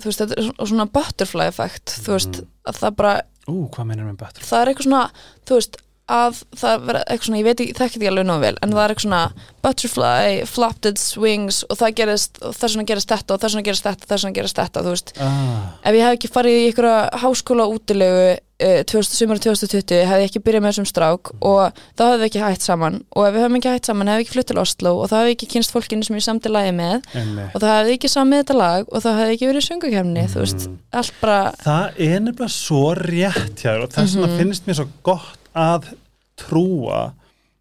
þú veist, þetta er svo- svona butterfly effect þú veist, að það bara Ú, hvað mennir með betur? það er eitthvað svona, þú veist að það vera eitthvað svona, ég veit ekki, þekki ekki alveg nóg vel en það er eitthvað svona butterfly flapped its wings og það gerist og þess vegna gerist þetta og þess vegna gerist þetta og þess vegna gerist þetta, þú veist Ah, ef ég hef ekki farið í einhverja háskóla útilegu 2000, sumar 2020 hef ég ekki byrjað með þessum strák og þá hefði við ekki hætt saman. Og ef við hefum ekki hætt saman hefði ekki flutt til Oslo og þá hefði ekki kynst fólkinu sem ég samti lagi með. Einmitt. og þá hefði ekki samið þetta lag og þá hefði ekki verið söngukefni þú veist, Mm. allt bara Það er nefnilega svo rétt hjá þér og þess vegna Mhm. finnst mér svo gott að trúa.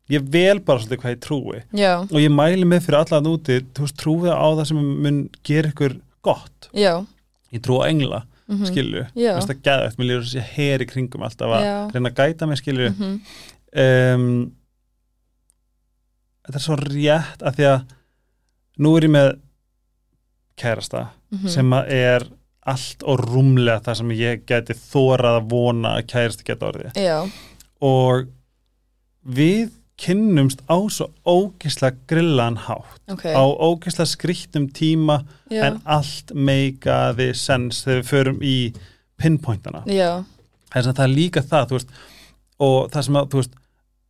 Ég vel bara svolítið hvað ég trúi. Já, og ég mæli með fyrir alla að úti þú veist, trúið á það sem mun gera ykkur gott. Já, ég trú á engla, mhm, skilju Já. Mér finnst það geðvægt, mér líður þessi heri kringum alltaf að Já. reyna að gæta mig, skilju mhm, um, þetta er svo rétt að því að nú er ég með kærasta mhm. sem að er allt og rúmlega það sem ég geti þórað að vona að kærasti geta orðið já, og við kynnumst á svo ógislega grillan hátt ok. á ógislega skrýttum tíma já, en allt meikaði sens þegar við förum í pinpointana. Það er líka það veist, og það sem að veist,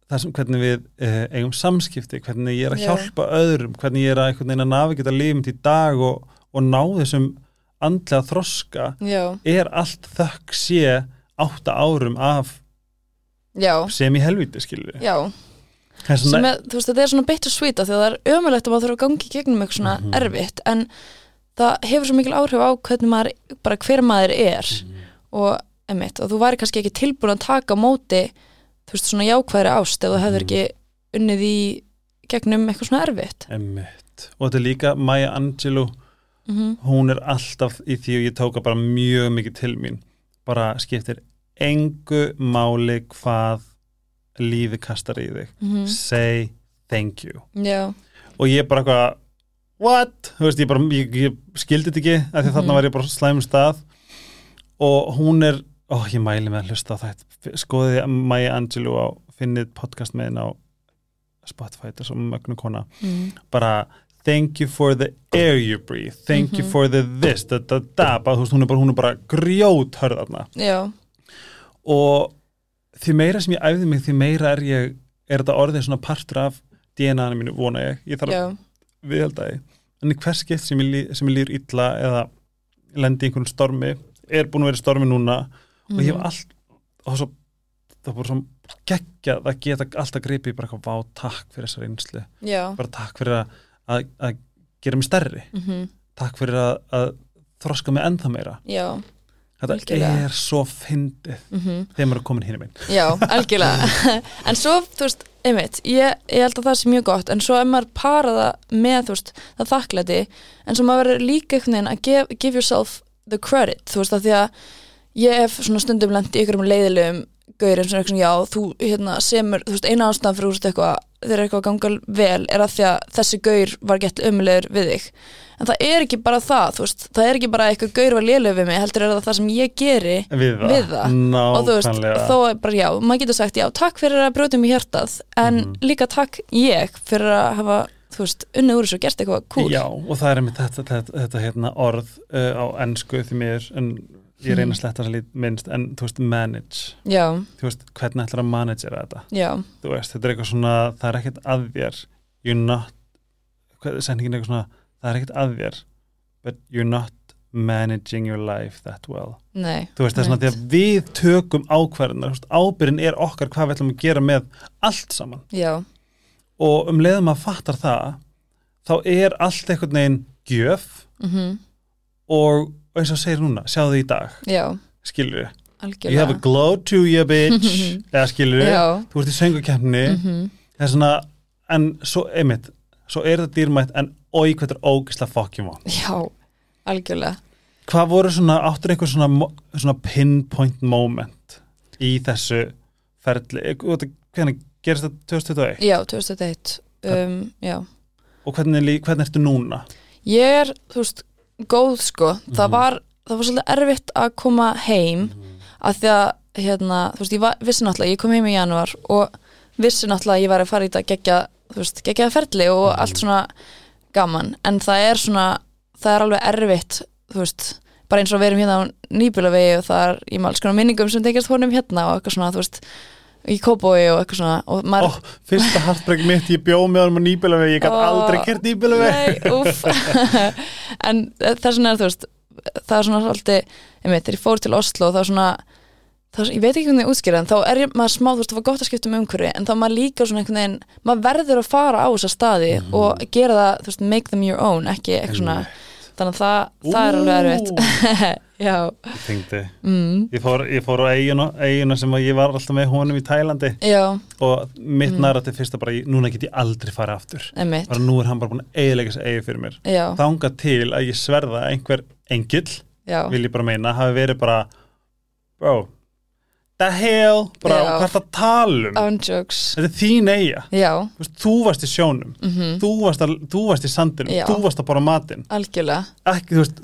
það sem hvernig við eh, eigum samskipti, hvernig ég er að Já. hjálpa öðrum, hvernig ég er að einhvern veginn að navigita lífum til dag og, og ná þessum andlega þroska já, er allt þökk sé átta árum af já. sem í helviti skilur við já, sem er, þú veist, þetta er svona beitt og svíta því að það er ömulegt að maður þurfa að gangi gegnum eitthvað svona Mhm. erfitt en það hefur svo mikil áhrif á hvernig maður, bara hver maður er Mhm. og, emitt, og þú væri kannski ekki tilbúin að taka móti þú veist, svona jákvæðri ást ef þú hefur Mhm. ekki unnið í gegnum eitthvað svona erfitt Einmitt. og þetta er líka Maya Angelou mm hún er alltaf í því og ég tóka bara mjög mikið til mín bara skiptir engu máli hvað lífi kastar í þig. -hmm. say thank you. Já, og ég bara eitthvað what, þú veist, ég bara ég, ég skildi þetta ekki, af því Mhm. þarna var ég bara slæmum stað. Og hún er, ó, ég mæli með að hlusta á þetta. Skoðið Maya Angelou á finnið podcast með henn á Spotify, þetta er svo mögnu kona. Mm. bara thank you for the air you breathe. Thank you Mhm. for the this, da, da, da. Bara, veist, hún er bara, hún bara grjót hörðarna já, og því meira sem ég æfði mig því meira er ég, er þetta orðið svona partur af DNA-inu mínu, vona ég. Ég þarf að viðhalda því. En í hvers skipt sem ég, ég líður illa eða lendi í einhvern stormi er búin að vera stormi núna og ég hef Mhm. allt og svo, það er bara svo geggjað að geta alltaf gripið bara eitthvað vá takk fyrir þessa reynslu. Já. Bara takk fyrir að, að, að gera mig stærri. Mm takk fyrir að, að þroska mig ennþá meira. Já, þetta Algjörlega. er svo fyndið mm þegar maður er komin hinn minn Já, algjörlega. En svo, þú veist, einmitt ég, ég held að það sé mjög gott En svo ef maður para það með, þú veist, það þakklæti En svo maður verður líka einhvern veginn að give, give yourself the credit Þú veist, að því að ég hef svona stundum lent í ykkur um leiðilegum Gaurin sem er eitthvað já, þú hérna, semur Þú veist, eina ástæðan fyrir úrst eitthvað Þegar eitthvað gangal vel er að því að þessi gaur var gett umlegur við þig En það er ekki bara það, þú veist. Það er ekki bara eitthvað gaur var léleg við mig Heldur er það það sem ég geri við það, Við það. og þú veist, þó er bara já, maður getur sagt já, takk fyrir að brjóta mig hjartað en Mhm. líka takk ég fyrir að hafa, þú veist, unnið úr þessu og gert eitthvað cool. Já, og það er með þetta, þetta, þetta hérna orð uh, á ennsku því mér en ég reyna að sletta það lít minnst en þú veist, manage. Já, þú veist, hvernig ætlar að managera þetta? Já, þú veist, þetta er eitthvað svona, það er ekkert að þér. You're not hvað er sendingin eitthvað svona, það er ekkert að þér but you're not managing your life that well. Nei þú veist, það er svona því að við tökum ákvarðunar, ábyrðin er okkar hvað við ætlum að gera með allt saman. Já, og um leiðum að fattar það þá er allt einhvern veginn gjöf mhm, og eins og segir núna, sjáðu í dag. Skilur you have a algjörlega. glow to you bitch. Eða skilur já, þú ert í söngukefni mhm, það er svona, en svo einmitt, svo er það dýrmætt en oi hvað er ógislega fokkjum á já, algjörlega. Hvað voru svona, áttur einhver svona, svona pinpoint moment í þessu ferli? Hvernig gerist það 2021 já, 2001 um, já, og hvernig, hvernig ertu núna? Ég er, þú veist, góð sko, það Mhm. var það var svolítið erfitt að koma heim af því að, hérna, þú veist, ég var, vissi náttúrulega, ég kom heim í janúar og vissi náttúrulega að ég var að fara í þetta gegja, þú veist, geggjaða ferli og Mhm. allt svona gaman, en það er svona það er alveg erfitt, þú veist bara eins og við erum hérna á nýbílavegi og það er í alls konar minningum sem tekjast honum hérna og eitthvað svona, þú veist, í kóbói og eitthvað svona og maður oh, fyrsta hartbreyk mitt, ég bjóð með honum á nýbílavegi ég gæti Ó. aldrei kert nýbílavegi En vegna er þú veist það er svona svolítið, ég veit, ég fór til Oslo þá er svona er- ég veit ekki hvernig ég útskýra en þá er maður smá, þú veist, það var gott að skipta um umhverfi en þá er maður líka svona einhvern veginn maður verður að fara á þessa staði Mhm. og gera það, þú veist, make them your own ekki eitthvað svona, þannig að það, það er alveg erfitt. Ég tengdi. Mm, ég fór, ég fór á eiguna, eiguna sem að ég var alltaf með honum í Tælandi. Já, og mitt Mm. mm. til fyrsta bara, ég- núna get ég aldrei fara aftur. Bara nú er hann bara búin að eiginlega þessi eigi fyrir mér. Já, þanga til að ég sverða að einhver engill, já, vil ég bara meina hafi verið bara bro, the hell? Bara, Já. hvað er það að tala um? Ándjóks þetta er þín eiga, Já, þú, veist, þú varst í sjónum. Mhm, þú, varst að, þú varst í sandinum, Já. þú varst að bara matinn. Algjörlega. Ekki, þú veist,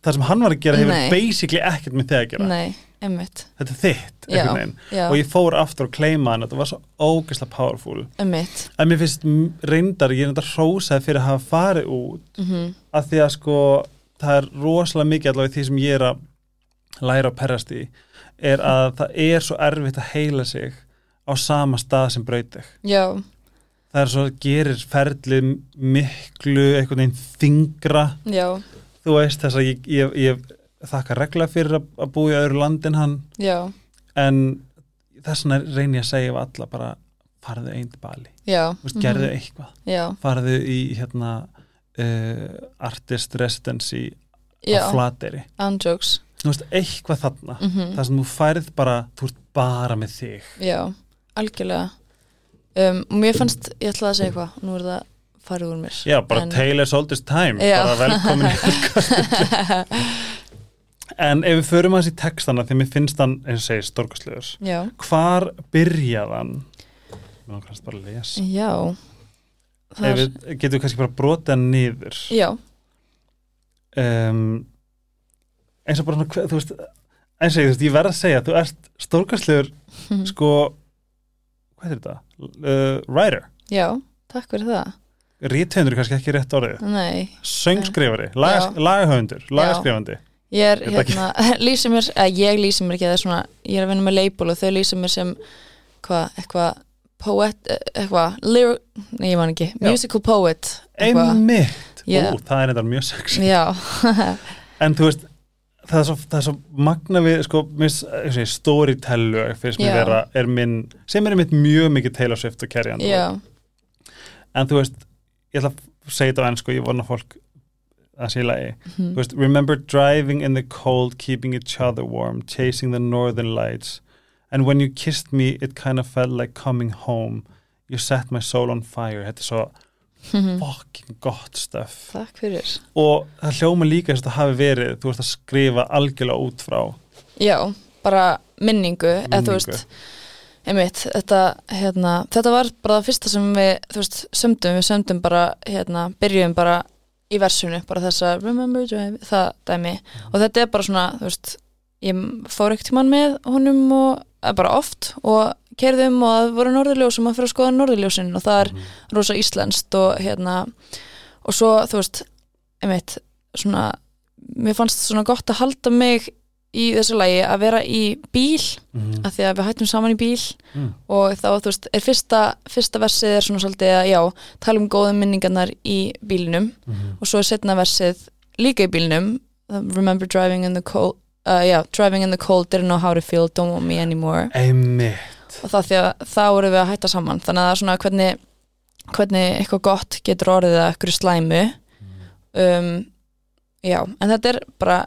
það sem hann var að gera hefur Nei. basically ekkert með þig að gera. Nei, emmitt þetta er þitt, Já, einhvern veginn. já, og ég fór aftur að kleima hann, þetta var svo ógeðslega powerful. Emmitt en mér finnst m- reyndar, ég er reyndar hrósaði fyrir að hafa farið út mhm, að því að sko það er rosalega mikið allavega í því sem ég er að læra að perrast í er að það er svo erfitt að heila sig á sama stað sem Já, það er svo gerir ferlið miklu einhvern veginn þingra já, þú veist þess að ég, ég, ég þakka regla fyrir að, að búa í öðru landin hann. Já, en þess vegna reyni ég að segja við alla bara farðu einn til Bali, já. Þú veist, mhm, gerðu eitthvað. Já, farðu í hérna uh, artist residency á Flateyri. Ándjóks þú veist, eitthvað þarna mhm, það sem þú færð bara, þú ert bara með þig. Já, algjörlega. Um, og Mér fannst, ég ætlaði að segja eitthvað Nú er það farið úr mér já, bara En- Taylor Soldier's Time Já. bara velkomin í en ef við förum aðeins í textana því mér finnst hann, eins og segir, stórkastlegur Já, hvar byrjaðan mér kannski bara að lesa. Já. Er, við, getum við kannski bara brotið hann niður? Já, um, eins og bara svona, þú veist eins og ég, þú veist, ég verð að segja þú ert stórkastlegur mhm, sko, hvað er þetta? Uh, writer, já, takk fyrir það. Ríthöndur er kannski ekki rétt orðið. Nei, söngskrifari, lagas, lagahöfundur lagaskrifandi, ég er Er það ekki- hérna lýsi mér, eða ég lýsi mér ekki það er svona, ég er að vinna með label og þau lýsi mér sem hvað, eitthvað poet, eh, eitthvað lyric, nei ég man ekki, Já. musical poet eitthvað, einmitt. Já. Ó, það er þetta mjög sexy. Já. En þú veist, það er svo, það er svo magna við, sko, storytellu vera, er minn sem er mitt mjög mikið Taylor Swift og Carrie já, en þú veist, ég ætla að segja þetta á ennsku, ég vona fólk að sé í lagi Þú veist, remember driving in the cold, keeping each other warm, chasing the northern lights. And when you kissed me, it kind of felt like coming home. You set my soul on fire. Þetta er svo mhm. fucking gott fyrir Og það hljóma líka þess að það hafi verið, þú veist að skrifa algjörlega út frá. Já, bara minningu, eða þú Minningu. veist einmitt, þetta, hérna, þetta var bara það fyrsta sem við, þú veist, sömdum við sömdum bara, hérna, byrjum bara í versunu, bara þessa remember drive, það dæmi og þetta er bara svona, þú veist ég fór ekkert tímann með honum og bara oft og kerðum og það voru norðurljós og maður fyrir að skoða norðurljósin og það er rosa íslenskt og hérna og svo þú veist einmitt svona, mér fannst svona gott að halda mig í þessu lagi að vera í bíl Mhm. af því að við hættum saman í bíl Mm. og þá, þú veist, er fyrsta, fyrsta versið er svona svolítið að, já, tala um góðum minningarnar í bílinum Mhm. og svo er setna versið líka í bílinum Remember driving in the cold uh, já, driving in the cold, didn't know how to feel don't want me anymore Einmitt og það því að þá vorum við að hætta saman. Þannig að það er svona hvernig hvernig eitthvað gott getur orðið að eitthvað slæmu. Um, já, en þetta er bara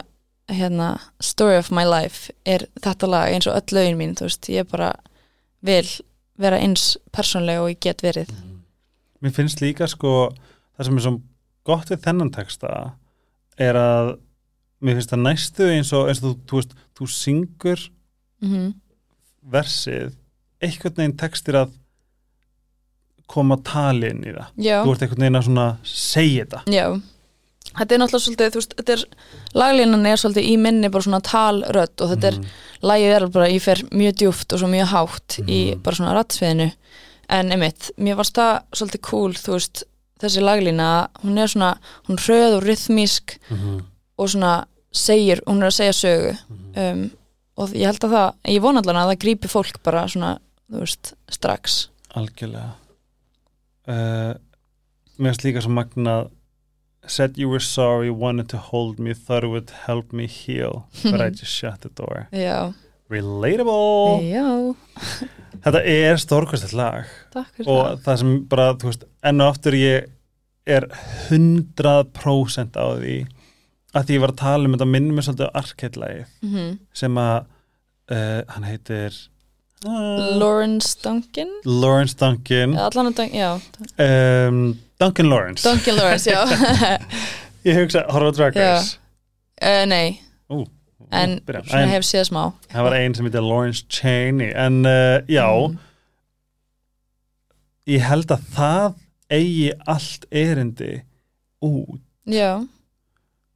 hérna, story of my life er þetta lag eins og öll lögin mín þú veist, ég bara vil vera eins persónlega og ég get verið. Mér finnst líka sko það sem er svo gott við þennan texta er að mér finnst það næstu eins og, eins og þú, þú veist, þú syngur mm versið einhvern veginn textir að koma tali inn í það. Já, þú ert einhvern veginn að svona segja þetta. Já. Þetta er náttúrulega svolítið, þú veist, þetta er laglínan er svolítið í minni bara svona talrödd og þetta er, lagið er bara, ég fer mjög djúft og svo mjög hátt í Mhm. bara svona rattsviðinu en einmitt, mér varst það svolítið cool, þú veist, þessi laglína hún er svona, hún hröð og rythmísk mm og svona segir, hún er að segja sögu. Um, og ég held að það, ég vona allan að það grípi fólk bara svona, þú veist, strax. Algjörlega. Uh, mér finnst líka svo magnað said you were sorry, wanted to hold me thought it would help me heal but I just shut the door. Já, relatable! Já, þetta er stórkvæmstætt lag. Takk fyrir og það. sem bara, veist, enn og aftur ég er 100% á því að því ég var að tala um þetta minnum mér svolítið á arkætlægið það mm sem að uh, hann heitir uh, Lawrence Duncan? Lawrence Duncan. Að Duncan, um, Duncan Lawrence. Duncan Lawrence, já. Ég hugsa, horfa Drag. Race. Uh, Nei, Ú, en svona hef séð smá. það var einn sem heitir Lawrence Cheney en uh, já. Mm. ég held að það eigi allt erindi út. Já.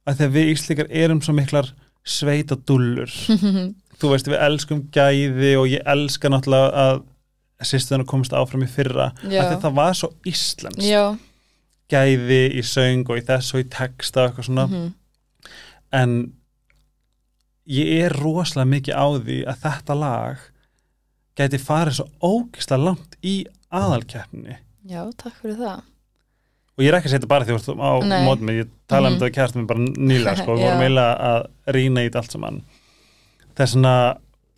Þegar við íslíkar erum svo miklar sveita dullur þú veist við elskum gæði og ég elska náttúrulega að sýstuðan komst áfram í fyrra. Að það var svo íslensk Já. Gæði í söng og í þess og í texta og eitthvað svona. Mhm. en ég er rosalega mikið á því að þetta lag gæti farið svo ógislega langt í aðalkeppni Já, takk fyrir það. Og ég er ekki að setja bara því að á Nei. mótum ég tala um Mhm. þetta við kærstum bara nýlega sko, við vorum eiginlega að rýna í þetta allt saman það er svona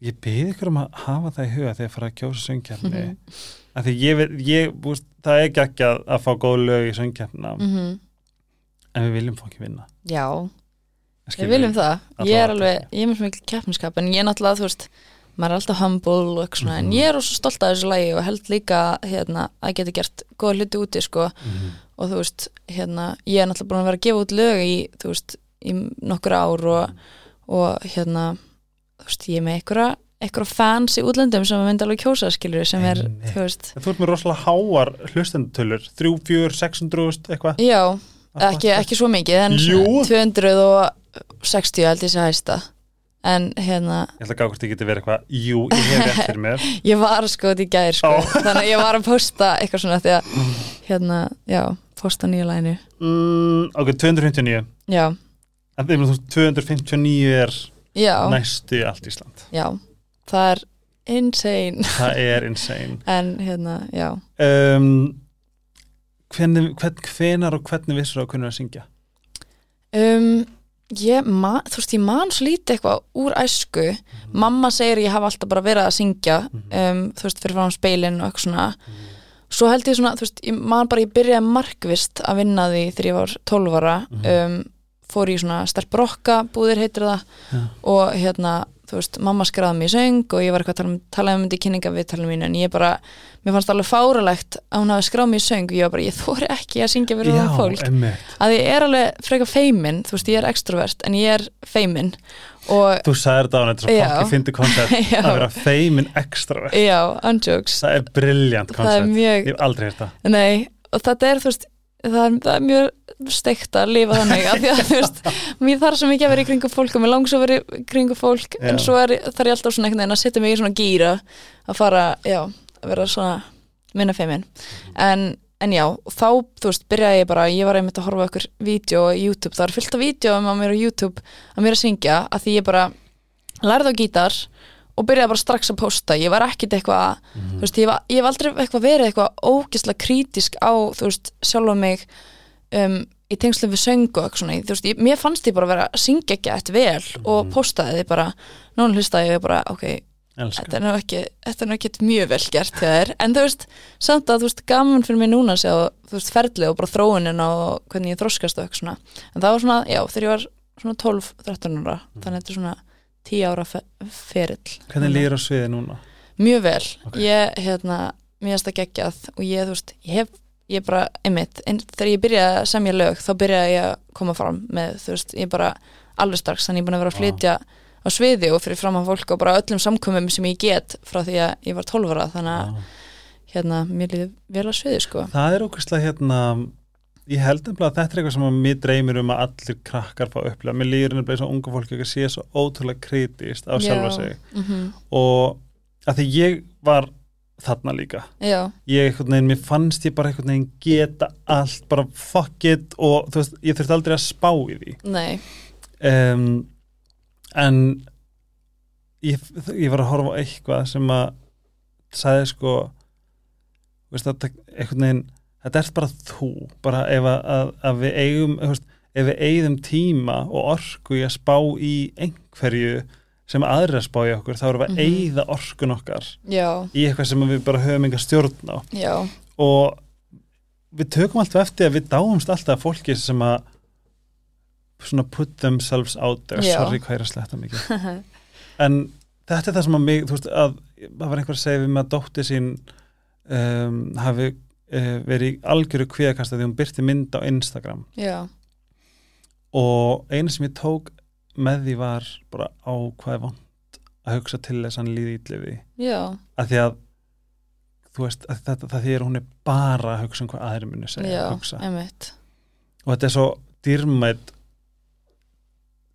ég byrði ykkur um að hafa það í huga þegar ég fara að kjósa söngkeppni. Mhm. af því ég, ég búst, það er ekki ekki að, að fá góð lög í söngkeppna Mhm. en við viljum fá ekki vinna. Já, Skilur við viljum það. Ég er alveg, ég er svo mikil keppniskap en ég er náttúrulega, þú veist maður er alltaf humble og eitthvað svona Mhm. en ég er svo stolt af þessu lagi og held líka hérna, að geta gert góða hluti úti sko. Mhm. og þú veist, hérna ég er náttúrulega búin að vera að gefa út lög í, þú veist, í þú veist, ég er með einhverja einhverja fans í útlöndum sem myndi alveg kjósa skilur sem er, Einmitt. þú veist. Þú ert með rosalega háar hlustendutölur 3, 4, 600 eitthvað? Já, ekki, ekki svo mikið en Jú. svona 260 held ég sé hæsta. En hérna, Ég ætla að gá hvort ég geti verið eitthvað Jú, ég hef rétt fyrir mér. Ég var sko þetta í gær sko, Ó. þannig að ég var að posta eitthvað svona því að hérna, já, posta nýja læginu mm, Ok, 259 já, En þeim, þú veist, 259 er já, næstu allt Ísland. Já. Það er insane. Það er insane. En hérna, já. Um, hvernig, hvern, Hvenar og hvernig vissur að kunna að syngja? um, ég man, þú veist, ég man svo lítið eitthvað úr æsku. Mamma segir ég hafa alltaf bara verið að syngja um, þú veist, fyrir fram speilin og eitthvað svona. Svo held ég svona, þú veist, ég man bara ég byrjaði markvist að vinna því þegar ég var 12 ára. Um, fór í svona sterbrokka búðir heitir það Já. og hérna, þú veist, mamma skræði mig í söng og ég var eitthvað að tala um, tala um þetta í kynninga við talum mínu en ég bara, mér fannst alveg fáralegt að hún hafi skráð mig í söng og ég var bara, ég þóri ekki að syngja fyrir það fólk. emmitt að ég er alveg frekar feimin þú veist, ég er extrovert en ég er feimin og Þú sagðir þetta á Já. svo fokki fyndi koncept að vera feimin extrovert. Já, unjokes. Það er er koncept Ég hef aldrei heyrt það. Nei og þetta er, þú veist, það er, það er mjög steikt að lifa þannig að því að þú veist, mér þarf svo mikið að vera í kringu fólk og mér langs að vera í kringu fólk Já. en svo er, þarf ég alltaf svona einhvern veginn að setja mig í svona gýra að fara, já, að vera svona minna feimin en, en já, þá, þú veist, byrjaði ég bara ég var einmitt að horfa á okkur vídeo á YouTube það er fyllt af vídeo um að mér á YouTube að mér að syngja, að því ég bara lærði á gítar og byrjaði bara strax að posta ég var ekkit eitthvað Mhm. þú veist, ég, var, ég hef aldrei eitthvað verið eitthvað um, í tengslum við söngu og mér fannst ég bara vera að syngja ekki eitt vel og Mhm. postaði því bara, núna hlustaði ég bara ok, elska. þetta er nú ekki þetta er nú ekki mjög vel gert þér. En þú veist, samt að þú veist, gaman fyrir mig núna að sjá, þú veist, ferlið og bara þróunin og hvernig ég þroskast og eitthvað svona. En það var svona, já, þegar ég var svona 12-13 ára, þannig að þetta er svona 10 ára fe ferill Hvernig líður á sviði núna? mjög vel, Ok. ég, hérna mér finnst það geggjað og ég, þú veist, ég hef ég bara, einmitt, en þegar ég byrjaði að semja lög, þá byrjaði ég að koma fram með, þú veist, ég bara alveg strax, þannig ég er búin að vera að flytja á sviði og fyrir fram að fólk og bara öllum samkomum sem ég get frá því að ég var 12 ára, þannig að Já. hérna, mér líði vel á sviði, sko. Það er ókvæslega hérna ég held nefnilega að þetta er eitthvað sem að mér dreymir um að allir krakkar fá að upplega mér líður nefnilega eins og unga fólki ekki að sé svo ótrúlega kritist á sjálfa sig. mm og að því ég var þarna líka. Já, ég einhvern veginn, mér fannst ég bara einhvern veginn geta allt, bara fuck it og þú veist, ég þurfti aldrei að spá í því. Nei. Um, en ég, ég var að horfa á eitthvað sem að sagði sko veist, að, einhvern veginn þetta er bara þú bara ef að, að, að við eigum veist, ef við eigum tíma og orku í að spá í einhverju sem aðrir að spá í okkur þá erum við að Mhm. eigða orkun okkar já, í eitthvað sem við bara höfum enga stjórn á. Já, og við tökum alltaf eftir að við dáumst alltaf fólki sem að svona put themselves out there. Já. sorry hvað er að sletta mikið. En þetta er það sem að mig þú veist að það var einhver að segja við með að dótti sín um, hafi uh, verið í algjöru kvíðakasta því hún byrti mynd á Instagram. Já. Og eina sem ég tók með því var bara á hvað er vant að hugsa til þess að hann líði ítlifi já, að því að þú veist, að þetta, það því að hún er bara að hugsa um hvað aðri muni segja já, hugsa. einmitt. Og þetta er svo dýrmætt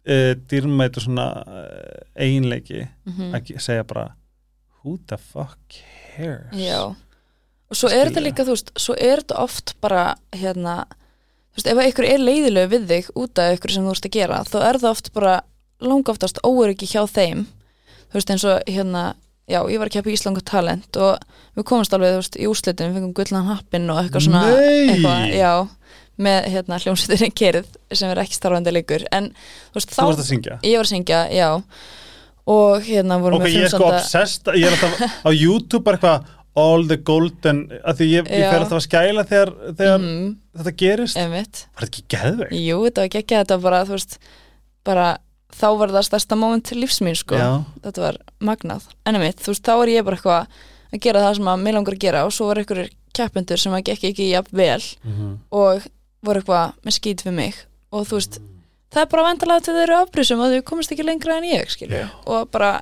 uh, dýrmætt og svona uh, eiginleiki mm að ge- segja bara who the fuck cares? Já, og svo er þetta Skilja. líka, þú veist, svo er þetta oft bara, hérna, þú veist, ef einhver er leiðilega við þig út af einhverju sem þú ert að gera, þá er það oft bara langa oftast óöryggi hjá þeim, þú veist, eins og hérna, já, ég var að keppa í Íslangu talent og við komumst alveg, þú veist, í úrslitum, við fengum gullan happin og eitthvað svona, eitthvað, já, með, hérna, hljómsveitirinn kerið sem er ekki starfandi leikur, en, þú veist, þú varst þá, að syngja? Ég var að syngja, já, og hérna vorum ok, við ég er sko obsessed ég er alltaf á YouTube bara eitthvað all the golden, að því ég, ég fer alltaf að skæla þegar, þegar mm, þetta gerist. Einmitt, var þetta ekki geðveg? Jú, þetta var ekki þetta var bara, þú veist, bara þá var það stærsta moment til lífsmín sko. Já, þetta var magnað. Ennum mitt, þú veist, þá var ég bara eitthvað að gera það sem að mig langar að gera og svo var einhverjir keppendur sem að gekk ekki jafn vel Mhm. og voru eitthvað með skýt við mig. Og þú veist, það er bara vendalega til þeir eru afbrýsum að þau komast ekki lengra en ég skilju, og bara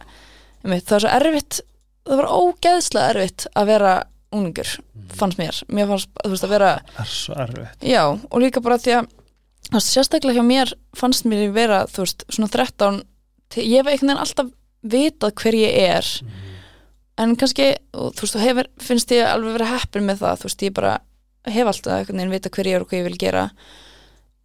einmitt, það var svo erfitt, það var ógeðslega erfitt að vera unglingur fannst mér, mér fannst, þú veist, að vera það er svo erfitt. Já, og líka bara því að þú veist, sérstaklega hjá mér fannst mér vera, þú veist, svona 13 til, ég hef einhvern veginn alltaf vitað hver ég er. En kannski, og, þú veist, og hefur, finnst ég alveg verið heppin með það, þú veist, ég bara hef alltaf einhvern veginn vitað hver ég er og hvað ég vil gera.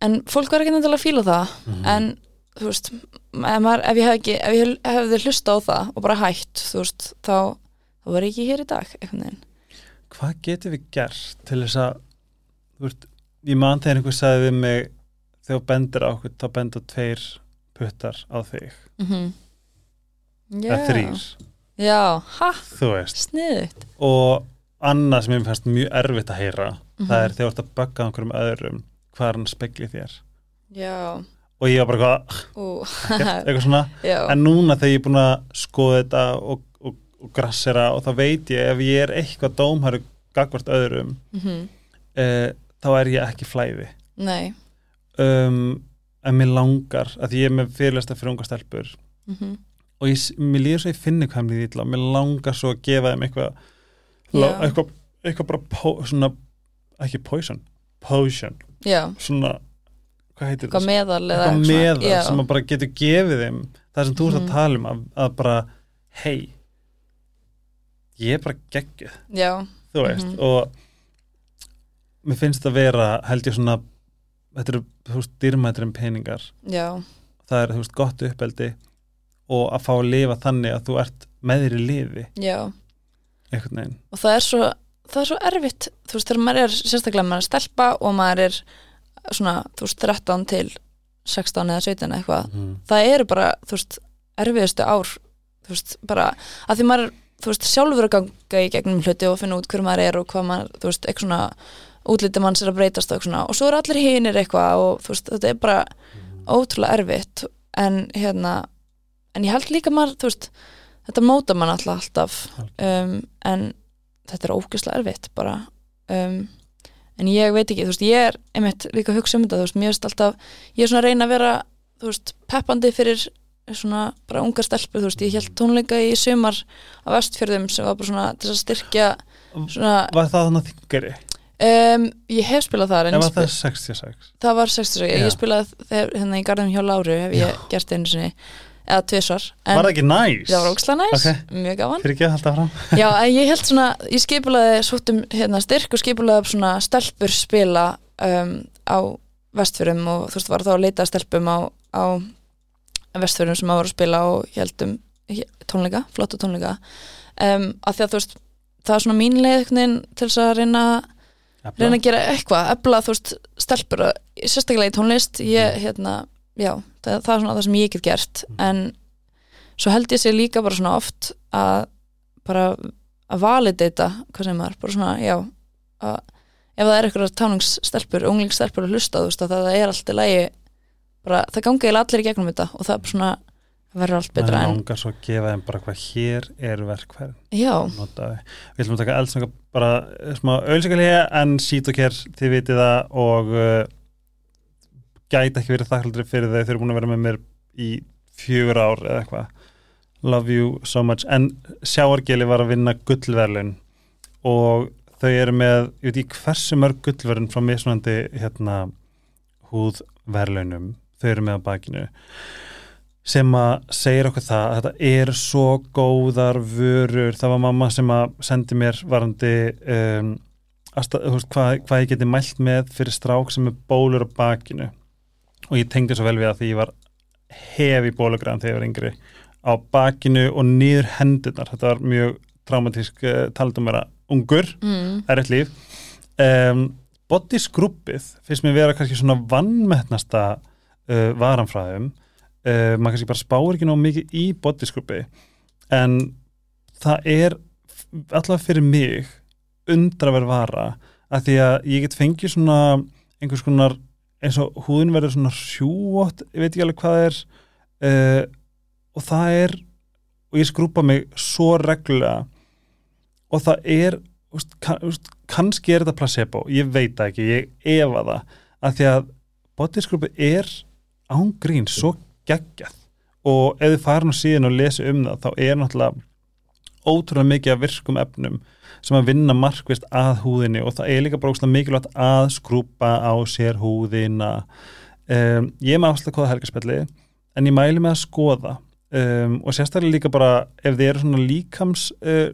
En fólk var ekki nefnilega að fíla það. Mhm. en, þú veist ef, maður, ef ég hef ekki, ef ég hefði hlusta á það og bara hætt, þú veist, þá þá var ég ekki hér í dag, einhvern veginn. Hvað getum við gert til þess að þú veist, ég man þegar einhver sagði við mig þegar þú bendir á okkur þá bendur tveir puttar á þig. Mm eða þrýr, Já, ha, sniðugt. Og annað sem ég fannst mjög erfitt að heyra Mhm. það er þegar þú ert að bögga einhverjum öðrum hvað er hann spegli þér? Já, og ég var bara eitthvað, eitthvað svona. Já, en núna þegar ég er búin að skoða þetta og, og, og grassera og þá veit ég ef ég er eitthvað dómhæru gagvart öðrum mm uh, þá er ég ekki flæði. Nei, um, en mér langar að ég er með fyrirlesta fyrir unga stelpur mm og ég, mér líður svo ég finni hvað mér líður illa. Mér langar svo að gefa þeim eitthvað eitthvað, eitthvað bara po, svona, ekki poison potion, já, svona hvað heitir það? meðal eða eitthvað meðal já, sem að bara getur gefið þeim það sem þú ert Mhm. að tala um að, að bara, hei ég er bara geggjuð já, þú veist, Mhm. og mér finnst þetta vera held ég svona þetta eru, þú veist, dýrmættir en peningar. Já, það er, þú veist, gott uppeldi og að fá að lifa þannig að þú ert með þér í lifi og það er svo, það er svo erfitt þú veist, þegar maður er sérstaklega maður er stelpa og maður er svona, þú veist, 13 til 16 eða 17 eða eitthvað. Mm. það eru bara, þú veist, erfiðustu ár þú veist, bara að því maður þú veist, sjálfur að ganga í gegnum hluti og finna út hver maður er og hvað maður þú veist, eitthvað svona útlítið manns er að breytast og eitthvað svona, og svo eru allir hinir eitthvað og þú veist, þetta er bara ótrúlega erfitt. En hérna en ég held líka maður, þú veist þetta móta mann alltaf alltaf. Um, en þetta er ógeðslega erfitt bara. Um, en ég veit ekki, þú veist, ég er einmitt líka að hugsa um þetta, þú veist, mér veist alltaf ég er svona að reyna að vera, þú veist, peppandi fyrir svona bara ungar stelpur, þú veist, ég held tónleika í sumar á vestfjörðum sem var bara svona til að styrkja svona, Var það þannig þingari? um, ég hef spilað þar en var það spil- 66? það var 66, Já. ég spilaði þegar, hérna í garðum hjá Láru hef ég gert einu sinni eða tvisvar, en Var það ekki næs? það var ókslega næs, Ok. mjög gaman. Fyrir ekki að halda fram Já, en ég held svona, ég skipulaði svolítum hérna, styrk og skipulaði svona stelpur spila um, á vestfjörum og þú veist, var þá að leita að stelpum á, á vestfjörum sem að voru að spila og ég held um tónleika, flotta tónleika. Um, af því að þú veist, það er svona mín leið einhvern veginn til þess að reyna reyna að gera eitthvað, efla þú veist stelpur, sérstaklega í tónlist. Ég, hérna, já, það, það er svona það sem ég get gert, en svo held ég sér líka bara svona oft að bara að validata, hvað sem maður, bara svona, já að ef það er eitthvað táningsstelpur, unglingsstelpur að hlusta, þú veist, að það er allt í lagi bara, það gangi eiginlega allir í gegnum þetta og það er svona, verður allt betra Það en, langar svo að gefa þeim bara hvað hér er verkfærin já, notaði. Við ætlum að taka eldsnöka bara smá auðlýsingarlega en sít og kér, þið vitið það og uh, gæti ekki verið þakkaldri fyrir þau, þau eru búin að vera með mér í fjögur ár eða eitthvað. Love you so much. En sjáargeli var að vinna gullverlun og þau eru með, ég veit ekki hversu mörg gullverlun frá mismunandi hérna húðverlunum þau eru með á bakinu sem að segir okkur það að þetta er svo góðar vörur. Það var mamma sem að sendi mér varandi um, veist, hvað, hvað ég geti mælt með fyrir strák sem er bólur á bakinu og ég tengdi svo vel við að því ég var hefi bólugræðan þegar ég var yngri. Á bakinu og niður hendurnar. Þetta var mjög traumatísk uh, taldum vera ungur, mm, erfitt líf. Um, body skruppið finnst mér vera kannski svona vannmettnasta uh, varanfræðum. Uh, maður kannski bara spáir ekki nóg mikið í body skruppi en það er allavega fyrir mig undraverð vara. Að því að ég get fengið svona einhvers konar eins og húðin verður svona sjúvott, ég veit ekki alveg hvað það er uh, og það er og ég skrúpa mig svo reglulega og það er úst, kann, úst, kannski er þetta placebo, ég veit ekki ég efa það, að því að bodyskrupi er án grín svo geggjað. Og ef þið farin og síðan og lesi um það þá er náttúrulega ótrúlega mikið af virkum efnum sem að vinna markvist að húðinni og það er líka bara óslega mikilvægt að skrúpa á sér húðina. Um, ég er með afslega kóða helgarspelli en ég mæli með að skoða. Um, og sérstaklega líka bara ef þið eru svona líkams uh,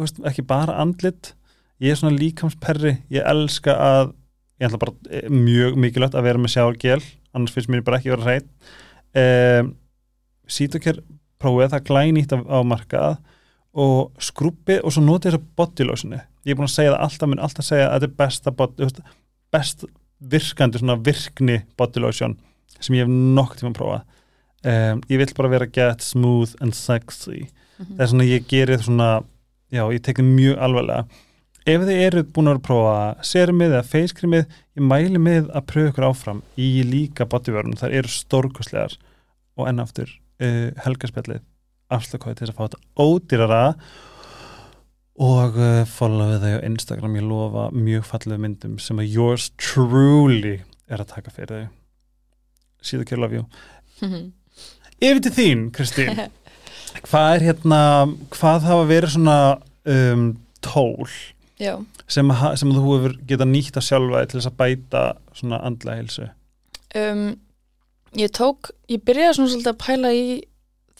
veist, ekki bara andlit ég er svona líkamsperri ég elska að ég ætla bara eh, mjög mikilvægt að vera með sjálfgél annars finnst mér bara ekki vera hreitt um, Sítokjör prófið það glænýtt á markað og skrúpi og svo notið þess að bodylósinu ég er búin að segja það alltaf, mun alltaf segja að þetta er besta veist, best virkandi svona virkni bodylósjón sem ég hef nokk tíma að prófa um, ég vil bara vera get smooth and sexy. Mhm. það er svona ég gerir svona já, ég tek það mjög alvarlega. Ef þið eru búin að vera að prófa serumið eða facecreamið, ég mæli með að pröfa ykkur áfram í líka bodyvörun þar eru stórkostlegar. Og enn aftur uh, helgarspjallið afslökkvæði til að fá þetta ódýrara. Og uh, followið þau á Instagram, ég lofa mjög fallegu myndum sem að yours truly er að taka fyrir þau. Síðu kjör love you. Yfir til þín, Kristín. Hvað er hérna hvað hafa verið svona um, tól sem, ha- sem þú hefur geta nýtt að sjálfa til þess að bæta svona andlega hilsu um, ég tók ég byrjaði svona svolítið að pæla í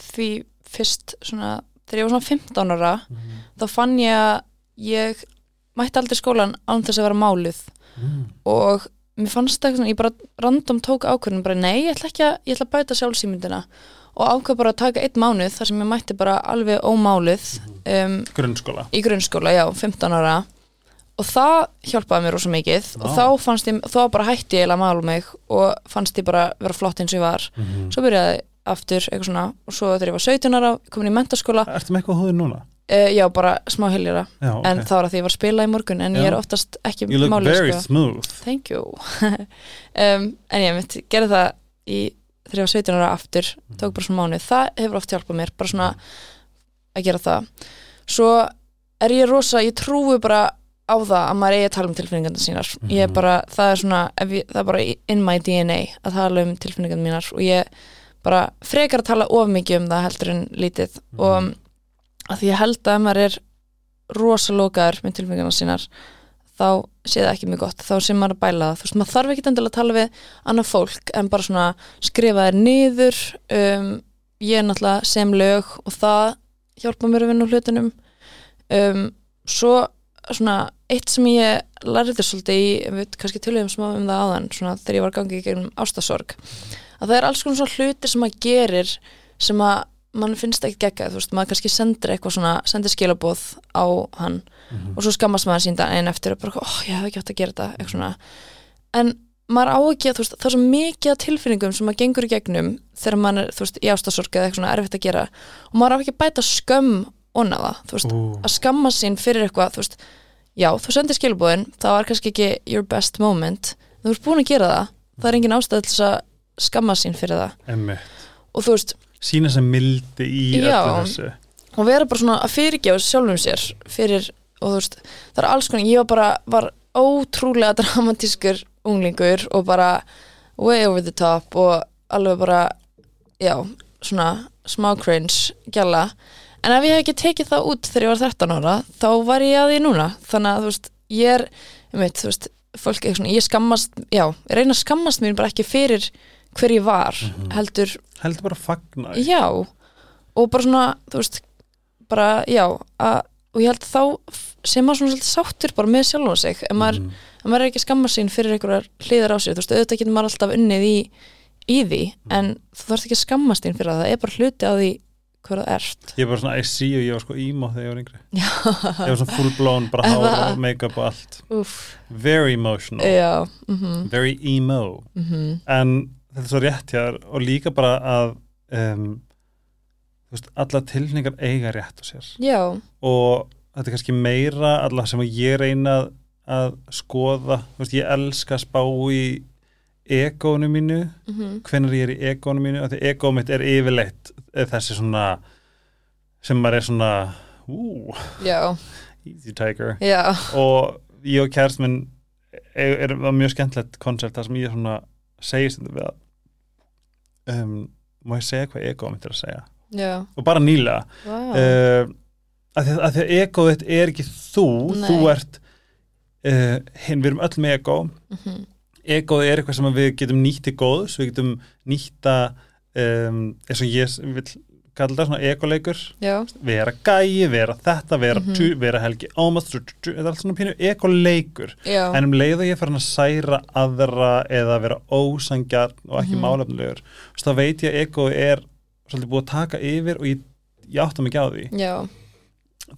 því fyrst svona þegar ég var svona 15 ára þá fann ég að ég mætti aldrei skólan án þess að vera máluð. Mm. og mér fannst það eitthvað svona, ég bara random tók ákvörðin bara nei, ég ætla ekki að, ég ætla að bæta sjálfsýmyndina og ákvað bara að taka einn mánuð þar sem ég mætti bara alveg ómáluð um, grunnskóla. í grunnskóla, já, 15 ára. Og það hjálpaði mér rosa mikið. Og Vá. þá fannst ég, þá bara hætti ég að mála mig og fannst ég bara vera flott eins og ég var. Mhm. svo byrjaði aftur eitthvað svona og svo þegar ég var 17 ára, komin í mentaskóla Ertu með eitthvað húðin núna? uh, já, bara smá hiljara Já, ok. En það var að því ég var að spila í morgun en Já. ég er oftast ekki You look máluð very sko. smooth. Thank you. Um, en ég mitt gerði það í þegar ég var 17 ára aftur tók bara svona mánuð, það hefur oft hjálpað mér bara svona að gera það. Svo er ég rosa ég trúi bara á það að maður eigi að tala um tilfinningandi sínar. Ég er Mhm. bara, það er svona ég, það er bara in my DNA að tala um tilfinningandi mínar og ég bara frekar að tala of mikið um það heldur en lítið. Og að því ég held að maður er rosalókaður með tilfinningana sínar þá sé það ekki mjög gott. Þá sé maður að bæla það, þú veist, maður þarf ekki endilega að tala við annað fólk en bara svona skrifa þér niður. Um, ég er náttúrulega sem lög og það hjálpa mér að vinna úr hlutunum. Um, svo svona eitt sem ég lærði svolítið í, við kannski tölum smá um það áðan, svona þegar ég var að gangi í gegnum ástasorg, að það er alls konar svona hlutir sem maður gerir sem að mann finnst ekki geggjað, þú veist, maður kannski sendir eitthvað svona, sendir skilabóð á hann Mhm. og svo skammast maður sín daginn eftir og bara, ó, ég hef ekki átt að gera þetta eitthvað svona, en maður á ekki að, þú veist, það er svo mikið tilfinningum sem maður gengur í gegnum þegar maður er, þú veist, í ástasorg eða eitthvað svona erfitt að gera og maður á ekki að bæta skömm onna það, þú veist, Ú, að skamma sín fyrir eitthvað, þú veist, já, þú sendir skilabóðin, það var kannski ekki your best moment, þú ert búin að gera það. Það er engin ástæð til þess að skamma sín fyrir það. Emmi og þú veist, Sína sem mildi í öllu þessu. Og vera bara svona að fyrirgefa sjálfum sér fyrir, og þú veist það er alls konar, ég var bara var ótrúlega dramatískur unglingur og bara way over the top og alveg bara já, svona smá cringe gæla, en ef ég hef ekki tekið það út þegar ég var 13 ára þá var ég að því núna, þannig að þú veist ég er, ég veit, þú veist fólk er svona, ég skammast, já, ég reyna að skammast mér bara ekki fyrir hver ég var heldur Heldur bara að fagna því. já og bara svona, þú veist bara, já, að, og ég held þá sem maður svona svolítið sáttur bara með sjálfa sig, ef maður, Mhm. ef maður er ekki skamma sín fyrir einhverjar hliðar á sig, þú veist, auðvitað getur maður alltaf unnið í, í því, en þú þarfst ekki að skammast þín fyrir það, það er bara hluti á því hver það ert. Ég er bara svona, I see you, ég var sko emo þegar ég var yngri. Já, Ég var svona full blown, bara hár það? og make-up og allt. Úff, Very emotional, já mhm, very emo. Mhm, En þetta er svo rétt hér og líka bara að um, veist, alla tilningar eiga rétt á sér. Já, og þetta er kannski meira alla sem ég reyna að, skoða, veist, ég elska að spá í egónu mínu. Mhm, hvenær ég er í egónu mínu. Af því egó mitt er yfirleitt þessi svona sem maður er svona ú, easy tiger. Já. Og ég og kærst minn er, er, er mjög skemmtilegt koncept þar sem ég svona segist þetta við að um, má ég segja hvað ego er að segja? Já, og bara nýlega. Vá. Uh, að, því, að að ego þitt er ekki þú Nei. þú ert uh, hinn, við erum öll með ego. Mhm, ego er eitthvað sem við getum nýtt í góðs við getum nýtta um, eins og ég vil kalla það svona egoleikur já, vera gæi, vera þetta, vera, Mhm. tu, vera helgi ómast, þetta er allt svona pínu egoleikur já, en um leið og ég fyrir að særa aðra eða vera ósangjarn og ekki Mhm. málefnilegur þá veit ég að ego er svolítið búið að taka yfir og ég, ég átta ekki á því. Já.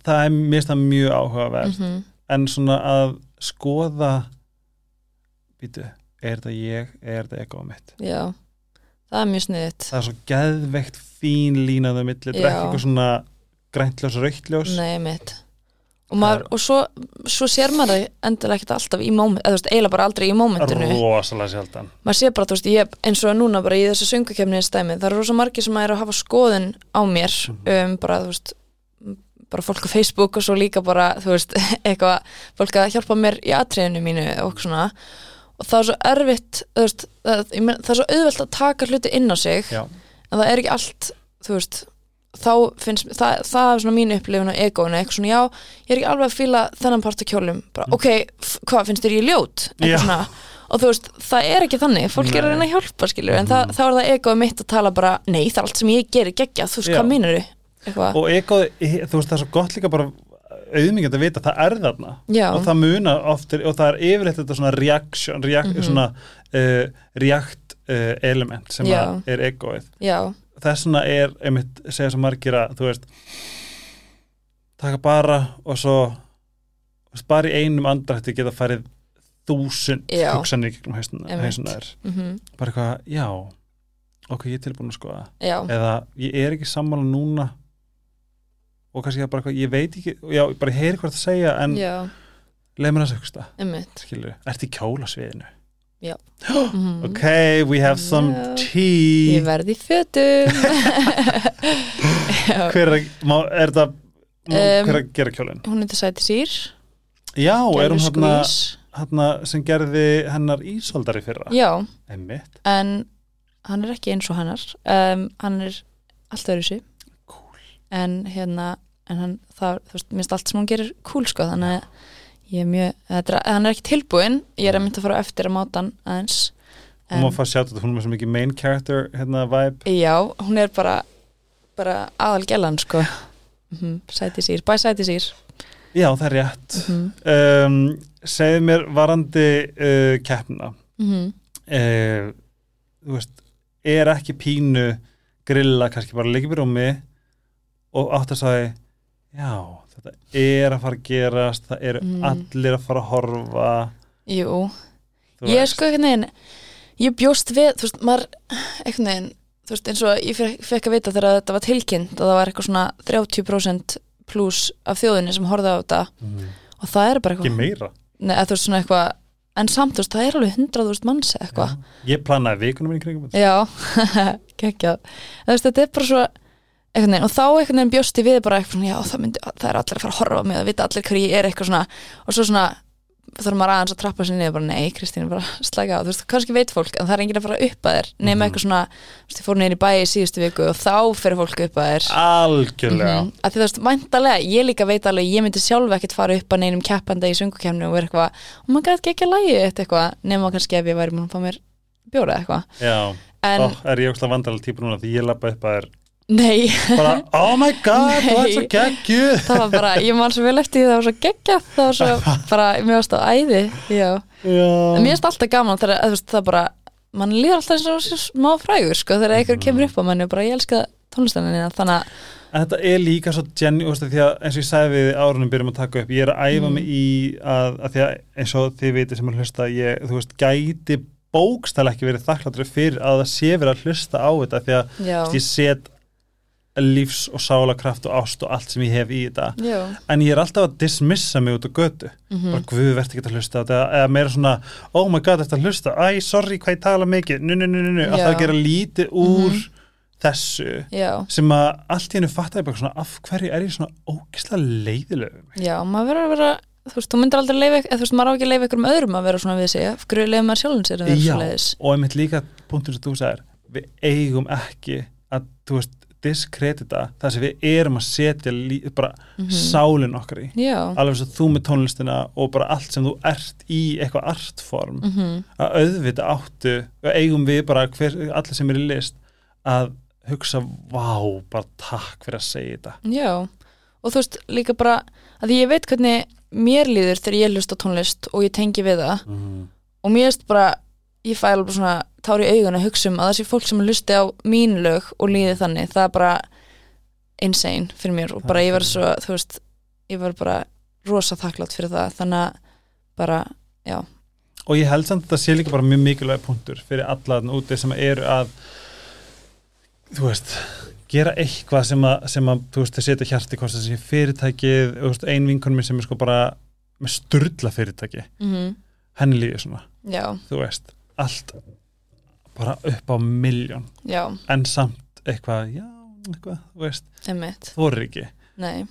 Það er mér finnst það mjög áhugavert. Mhm, en svona að skoða býtu, er þetta ég er þetta ego mitt? Já. Það er mjög sniðið það er svo geðveikt fín línaðu milli, þetta er ekki eitthvað svona græntljós og rauktljós. Nei, mitt og, maður, og svo, svo sér maður það endilega ekkert alltaf í moment, eða þú veist, eiginlega bara aldrei í momentinu rosalega sjaldan. Maður sé bara, þú veist, ég, eins og núna bara í þessu söngukefni stæmi, það eru rosa margir sem er að hafa skoðun á mér um bara, þú veist bara fólk á Facebook og svo líka bara þú veist, eitthvað, fólk að hjálpa mér í atriðinu mínu og svona. Og það er svo erfitt þú veist, það, það er svo auðvelt að taka hluti inn á sig. Já. En það er ekki allt, þú veist þá finnst, það, það er svona mín upplifun á egóinu, eitthvað svona, já, ég er ekki alveg að fíla þennan part á kjólum, bara, ok f- hvað finnst þér ég ljót, Mm. Já. eitthvað svona og þú veist, það er ekki þannig, fólk er að Nei. reyna að hjálpa skilur, en Mhm. þá er það egóið mitt að tala bara, nei, það er allt sem ég gerir geggjað, þú veist, Já. hvað mínur þau eitthvað, og ego, þú veist það er svo gott líka bara auðmingjönd að vita, það er þarna já, og það muna oftir og það er yfirleitt þetta svona reaction, react, Mhm. svona uh, react uh, element sem er egoið. Já, þess vegna er einmitt, segja svo margir að þú veist taka bara og svo bara í einum andrætti geta farið þúsund hugsanir gegnum þér. Mm bara eitthvað, já ok, ég er tilbúin að skoða. Já, eða ég er ekki sammála núna. Og kannski bara eitthvað, ég veit ekki já, bara ég heyri hvað það segja en leið mér að segja skilur, ert í kjólasviðinu Mhm. ok, we have some Já. tea. Ég verði fötum. Hver er, má, er það má, Um, hver er að gera kjólinn? Hún heitir Sæti Sýr. Já, er hún Gerður hérna, hérna sem gerði hennar ísoldari fyrra. Já, einmitt, en hann er ekki eins og hennar. Um, Hann er allt öðru sig. Cool. En hérna En hann, það, þú veist, minnst allt sem hann gerir cool sko Þannig að ég er mjög er, Hann er ekki tilbúinn, ég er að mynda að fara eftir að máta hann aðeins. Hún má fá sjátt að hún er með svo mikið main character hérna vibe. Já, hún er bara bara aðal gellan sko. Mm -hmm. Sæti Sýr, bæ Sæti Sýr já, það er rétt. Mm um, segðu mér varandi uh, keppna -hmm. uh, þú veist er ekki pínu grilla kannski bara við rúmi og átt að sagði já, þetta er að fara að gerast það eru Mm. allir að fara að horfa. Jú, þú ég veist. sko einhvern veginn ég bjóst við, þú veist, maður einhvern veginn, þú veist, eins og ég fekk, að vita þegar þetta var tilkynnt að það var eitthvað svona 30% pluss af þjóðinni sem horfði á þetta. Mhm. og það er bara ekki eitthvað meira. Nei, þú veist svona eitthvað en samt, þú veist, það er alveg 100.000 manns eitthvað. Ég planaði vikunum minni kringum Já, geggjað. Þú veist, þetta er bara svo og þá einhvern veginn bjóst ég við bara eitthvað svona, já, það, myndi, það er allir að fara að horfa mig það vita allir hverju ég er eitthvað svona og svo svona, þarf maður aðeins að trappa sér niður bara, nei, Kristín, bara slæka á þú veist, kannski veit fólk, en það er enginn að fara upp að þér nema Mhm. eitthvað svona, þú veist, ég fór niður í bæi í síðustu viku og þá fyrir fólk upp að þér algjörlega Mhm. að því þú veist, væntalega, ég líka veit alveg ég myndi sjálf ekkert fara upp að neinum keppanda í söngukemni og vera eitthvað, og maður gæti ekki að lægi eitthvað, nema kannski ef ég væri múin að fá mér bjóra eitthvað, já, en Ó, nei. Bara, oh my god, þú ert svo Nei. geggjuð. Það var bara, ég man svo vel eftir því það var svo geggja það var svo bara, mér varst á æði já, já, mér finnst alltaf gaman þegar, þú veist, það bara, mann líður alltaf eins og sé smá frægur, sko, þegar eitthvað kemur upp á manni og bara, ég elska tónlistanina, þannig að En þetta er líka svo genu, veist, því að eins og ég sagði við árunum byrjum að taka upp, ég er að æfa Mm. mig í að, að því að eins og þið veitir sem að hlusta, ég, þú veist, gæti bókstæl ekki verið þakkláttur fyrir að það sé verið að hlusta á þetta því að já, ég set lífs og sálakraft og ást og allt sem ég hef í þetta. Já, en ég er alltaf að dismissa mig út á götu. Mhm, bara guð verður ekki að hlusta á þetta. Eða meira svona, oh my god, þetta að hlusta? Æ, sorry, hvað ég tala mikið, nu, nu, nu, nu, nu að Já. það gera lítið úr Mhm. þessu já. sem að allt í hennu fatta ég bara svona af hverju er ég svona ógislega leiðilegu Já, maður verður að vera þú veist, þú myndir aldrei leifa, eða þú veist, maður á ekki að leifa ykkur um öðrum að vera svona við sig, af hverju leifa maður sjálfum sér að vera Já, svo leiðis og einmitt líka punktur sem þú sagðir, við eigum ekki að, þú veist, diskredita það sem við erum að setja bara Mhm. sálinn okkar í. Já, alveg svo þú með tónlistina og bara allt sem þú ert í eitthvað artform. Mhm, að auðvita áttu og eigum við bara hver, allir sem er í list að hugsa, vá, bara takk fyrir að segja þetta. Já. Og þú veist, líka bara, að ég veit hvernig mér líður þegar ég hlust á tónlist og ég tengi við það. Mm. og mér veist bara, ég fæ alveg bara svona tár í augun að hugsa um að þessi fólk sem hlusti á mín lög og líði þannig það er bara insane fyrir mér og bara ég var svo, þú veist ég var bara rosa þakklátt fyrir það þannig að bara, já. Og ég held samt að þetta sé líka bara mjög mikilvæg punktur fyrir alla þarna úti sem eru að þú veist gera eitthvað sem að, sem að þú veist, að setja hjarti hvort þessi fyrirtækið, þú veist, ein vinkonum minn sem er sko bara með sturla fyrirtæki mm henni líður svona, já, þú veist allt bara upp á miljón, já, en samt eitthvað, já, eitthvað, þú veist. Þorir ekki.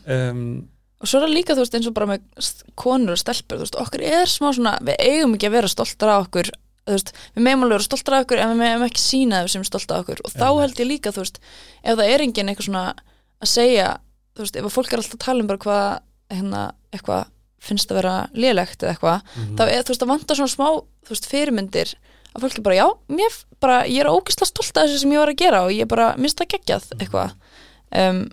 Um, og svo er það líka, þú veist, eins og bara með konur og stelpur, þú veist, okkur er smá svona við eigum ekki að vera stoltar af okkur veist, við meðum alveg vera stoltar af okkur en við meðum ekki sína þau sem stoltar af okkur. Og þá Einmitt. held ég líka, þú veist, ef það er engin eitthvað svona að segja þú veist, ef að fólk er alltaf að tala um bara hvað hérna, eitthvað finnst að vera lélegt eða eitthvað, Mhm. þá er, þú veist, það vantar svona smá þú veist, fyrirmyndir að fólk er bara, já, mér bara, ég er ógislega stolt af þessu sem ég var að gera og ég bara minnst það geggjað eitthvað um,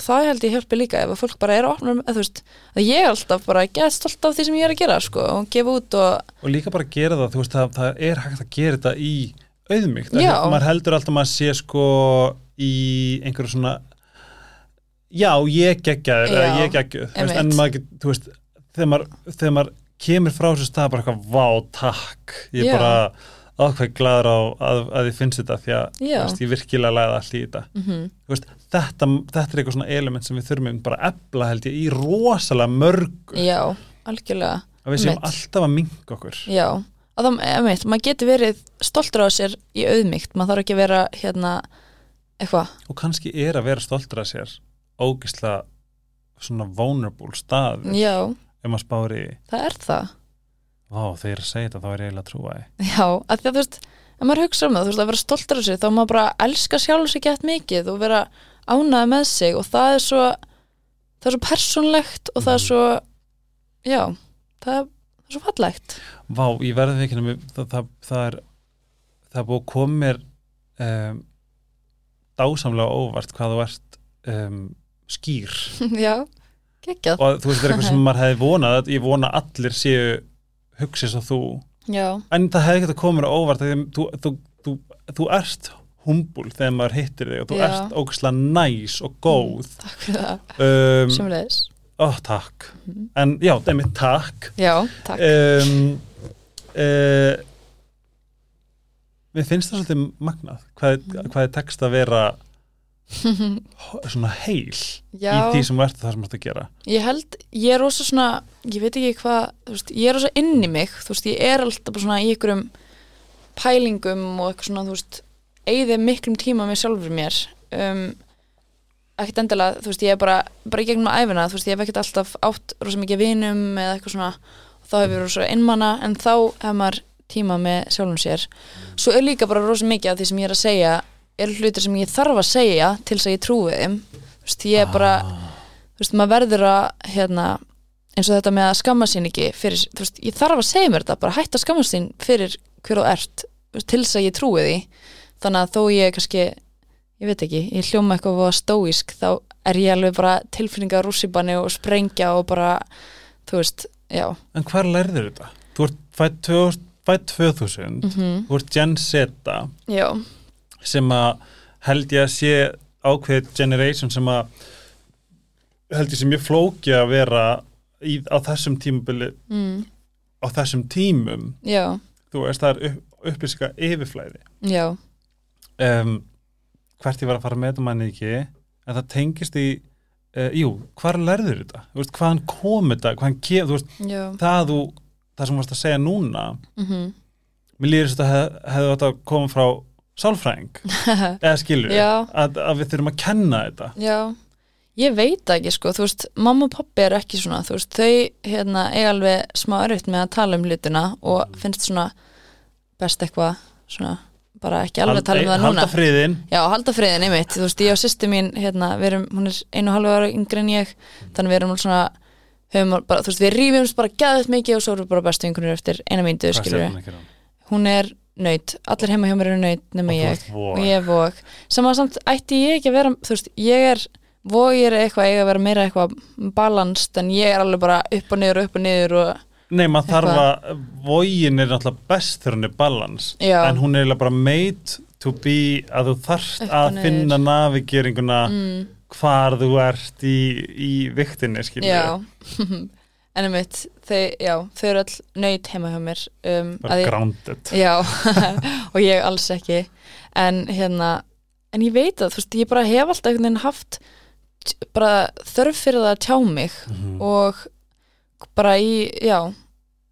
og það held ég hjálpi líka ef að fólk bara er að opna, eða þú veist að ég er alltaf bara gett stolt af því sem ég er að gera sko, og gefa út og, og líka bara gera það, þú veist, það, það er hægt að gera þetta í auðmygt, Já. maður heldur alltaf að maður sé sko í einhverju svona já, ég geggjaður eða ég veist, en maður, þú veist, þegar maður, þegar maður kemur frá þessu stað bara eitthvað, vá, takk ég Já. er bara ákveð gladur á að, að ég finnst þetta því að veist, ég virkilega læða allt í þetta. Mhm, Þú veist, þetta, þetta er eitthvað svona element sem við þurfum bara að ebla held ég í rosalega mörgu. Já, algjörlega. Að við séum einmitt. alltaf að minga okkur. Já, að það, emitt, maður getur verið stoltur á sér í auðmygt, maður þarf ekki að vera hérna, eitthvað, og kannski er að vera stoltur af sér ógislega svona vulnerable stað já, ef maður spári það er það er að segja þetta þá er ég eiginlega að trúa því. Já, að því að þú veist, ef maður hugsa um það, þú veist, að vera stoltur á sér, þá maður bara elska sjálf sig gett mikið og vera ánæða með sig og það er svo það er svo persónlegt og það er svo já, það er, það er svo fallegt. Vá, ég verði ekki það, það, það er það er búið mér um, dásamlega óvart hvað þú ert um, skýr. Já, geggjað. Og þú veist, þetta er eitthvað sem maður hefði vonað ég vona allir séu hugsið svo þú. Já, en það hefði ekki að koma mér óvart þú, þú, þú, þú ert humbul þegar maður hittir þig og þú Já. ert ógæslega næs og góð. Takk fyrir það, um, semlega ó, takk. En já, það er mitt takk. Já, takk. Um, uh, mér finnst það svolítið magnað hvað, hvað er text að vera svona heil Já, í því sem og það sem þú ert að gera. Ég held, ég er rosa svona ég veit ekki hvað, þú veist, ég er rosa inn í mig þú veist, ég er alltaf bara svona í ykkurum pælingum og eitthvað svona, þú veist eigði miklum tíma með sjálfur mér. Um, ekkert endilega þú veist, ég er bara, bara í gegnum æfina þú veist, ég hef ekkert alltaf átt rosa mikið vinum eða eitthvað svona, þá hef ég rosa innmanna en þá hef maður tíma með sjálfum sér. Svo er líka bara rosa mikið af því sem ég er að segja er hlutir sem ég þarf að segja til þess að ég trúi þeim. Þú veist, ég er bara þú veist, maður verður að hérna, eins og þetta með að skamma sín ekki fyrir, þú veist, ég þarf að segja mér þetta bara hætta að skamma sín fyrir hver þú ert til þess að ég trúi því. Þannig að þó ég kannski ég veit ekki, ég hljóma eitthvað voða stóísk þá er ég alveg bara tilfinninga rússibanni og sprengja og bara þú veist, já. En hvað lærður þetta? þú ert fætt 2000, fædd 2000 mm þú ert Gen Z. Já, sem að held ég að sé ákveðið generation sem að held ég sem ég flóki að vera í, á þessum tímabili mm, á þessum tímum. Já, þú veist það er upp, upplýsinga yfirflæði. Um, hvert ég var að fara með þetta manni ekki en það tengist í uh, jú, hvar lærður þetta? Veist, hvaðan kom þetta? Hvaðan kem, þú veist, það þú það sem þú varst að segja núna mm mér líður þess að hef, hefði þetta að koma frá sálfræðing. Eða skilur að, að við þurfum að kenna þetta. Já, ég veit ekki sko, þú veist, mamma og pappi eru ekki svona, þú veist, þau hérna eiga alveg smá örfitt með að tala um hlutina og finnst svona best eitthvað svona, bara ekki alveg tala um það núna. halda friðin Já, halda friðin einmitt, þú veist, ég og sýstu mín, hérna, við erum, hún er einu og halvu ára yngri en ég, þannig við erum alveg svona, bara, þú veist, við rífumst bara gæðið mikið og svo erum við bara bestu yngunir eftir eina Hvað skilur gera? hún er nöyt, allir heima hjá mér eru nöyt nema ég. og ég er vog. Sem að samt ætti ég ekki að vera þú veist, ég er, vog er eitthvað eiga að vera meira eitthvað balansed en ég er alveg bara upp og niður, upp og niður og Nei, maður þarf að vógin er náttúrulega best þegar hún er balans en hún er bara made to be að þú þarft Upp að finna navigeringuna mm, hvar þú ert í, í viktinni skilur en einmitt, þau, já, þau eru all nöyt heima hjá mér um, bara ég- grounded. Já, og ég alls ekki. En hérna en ég veit að, þú veist, ég bara hef alltaf einhvern veginn haft bara þörf fyrir það að tjá mig Mhm. og bara í, já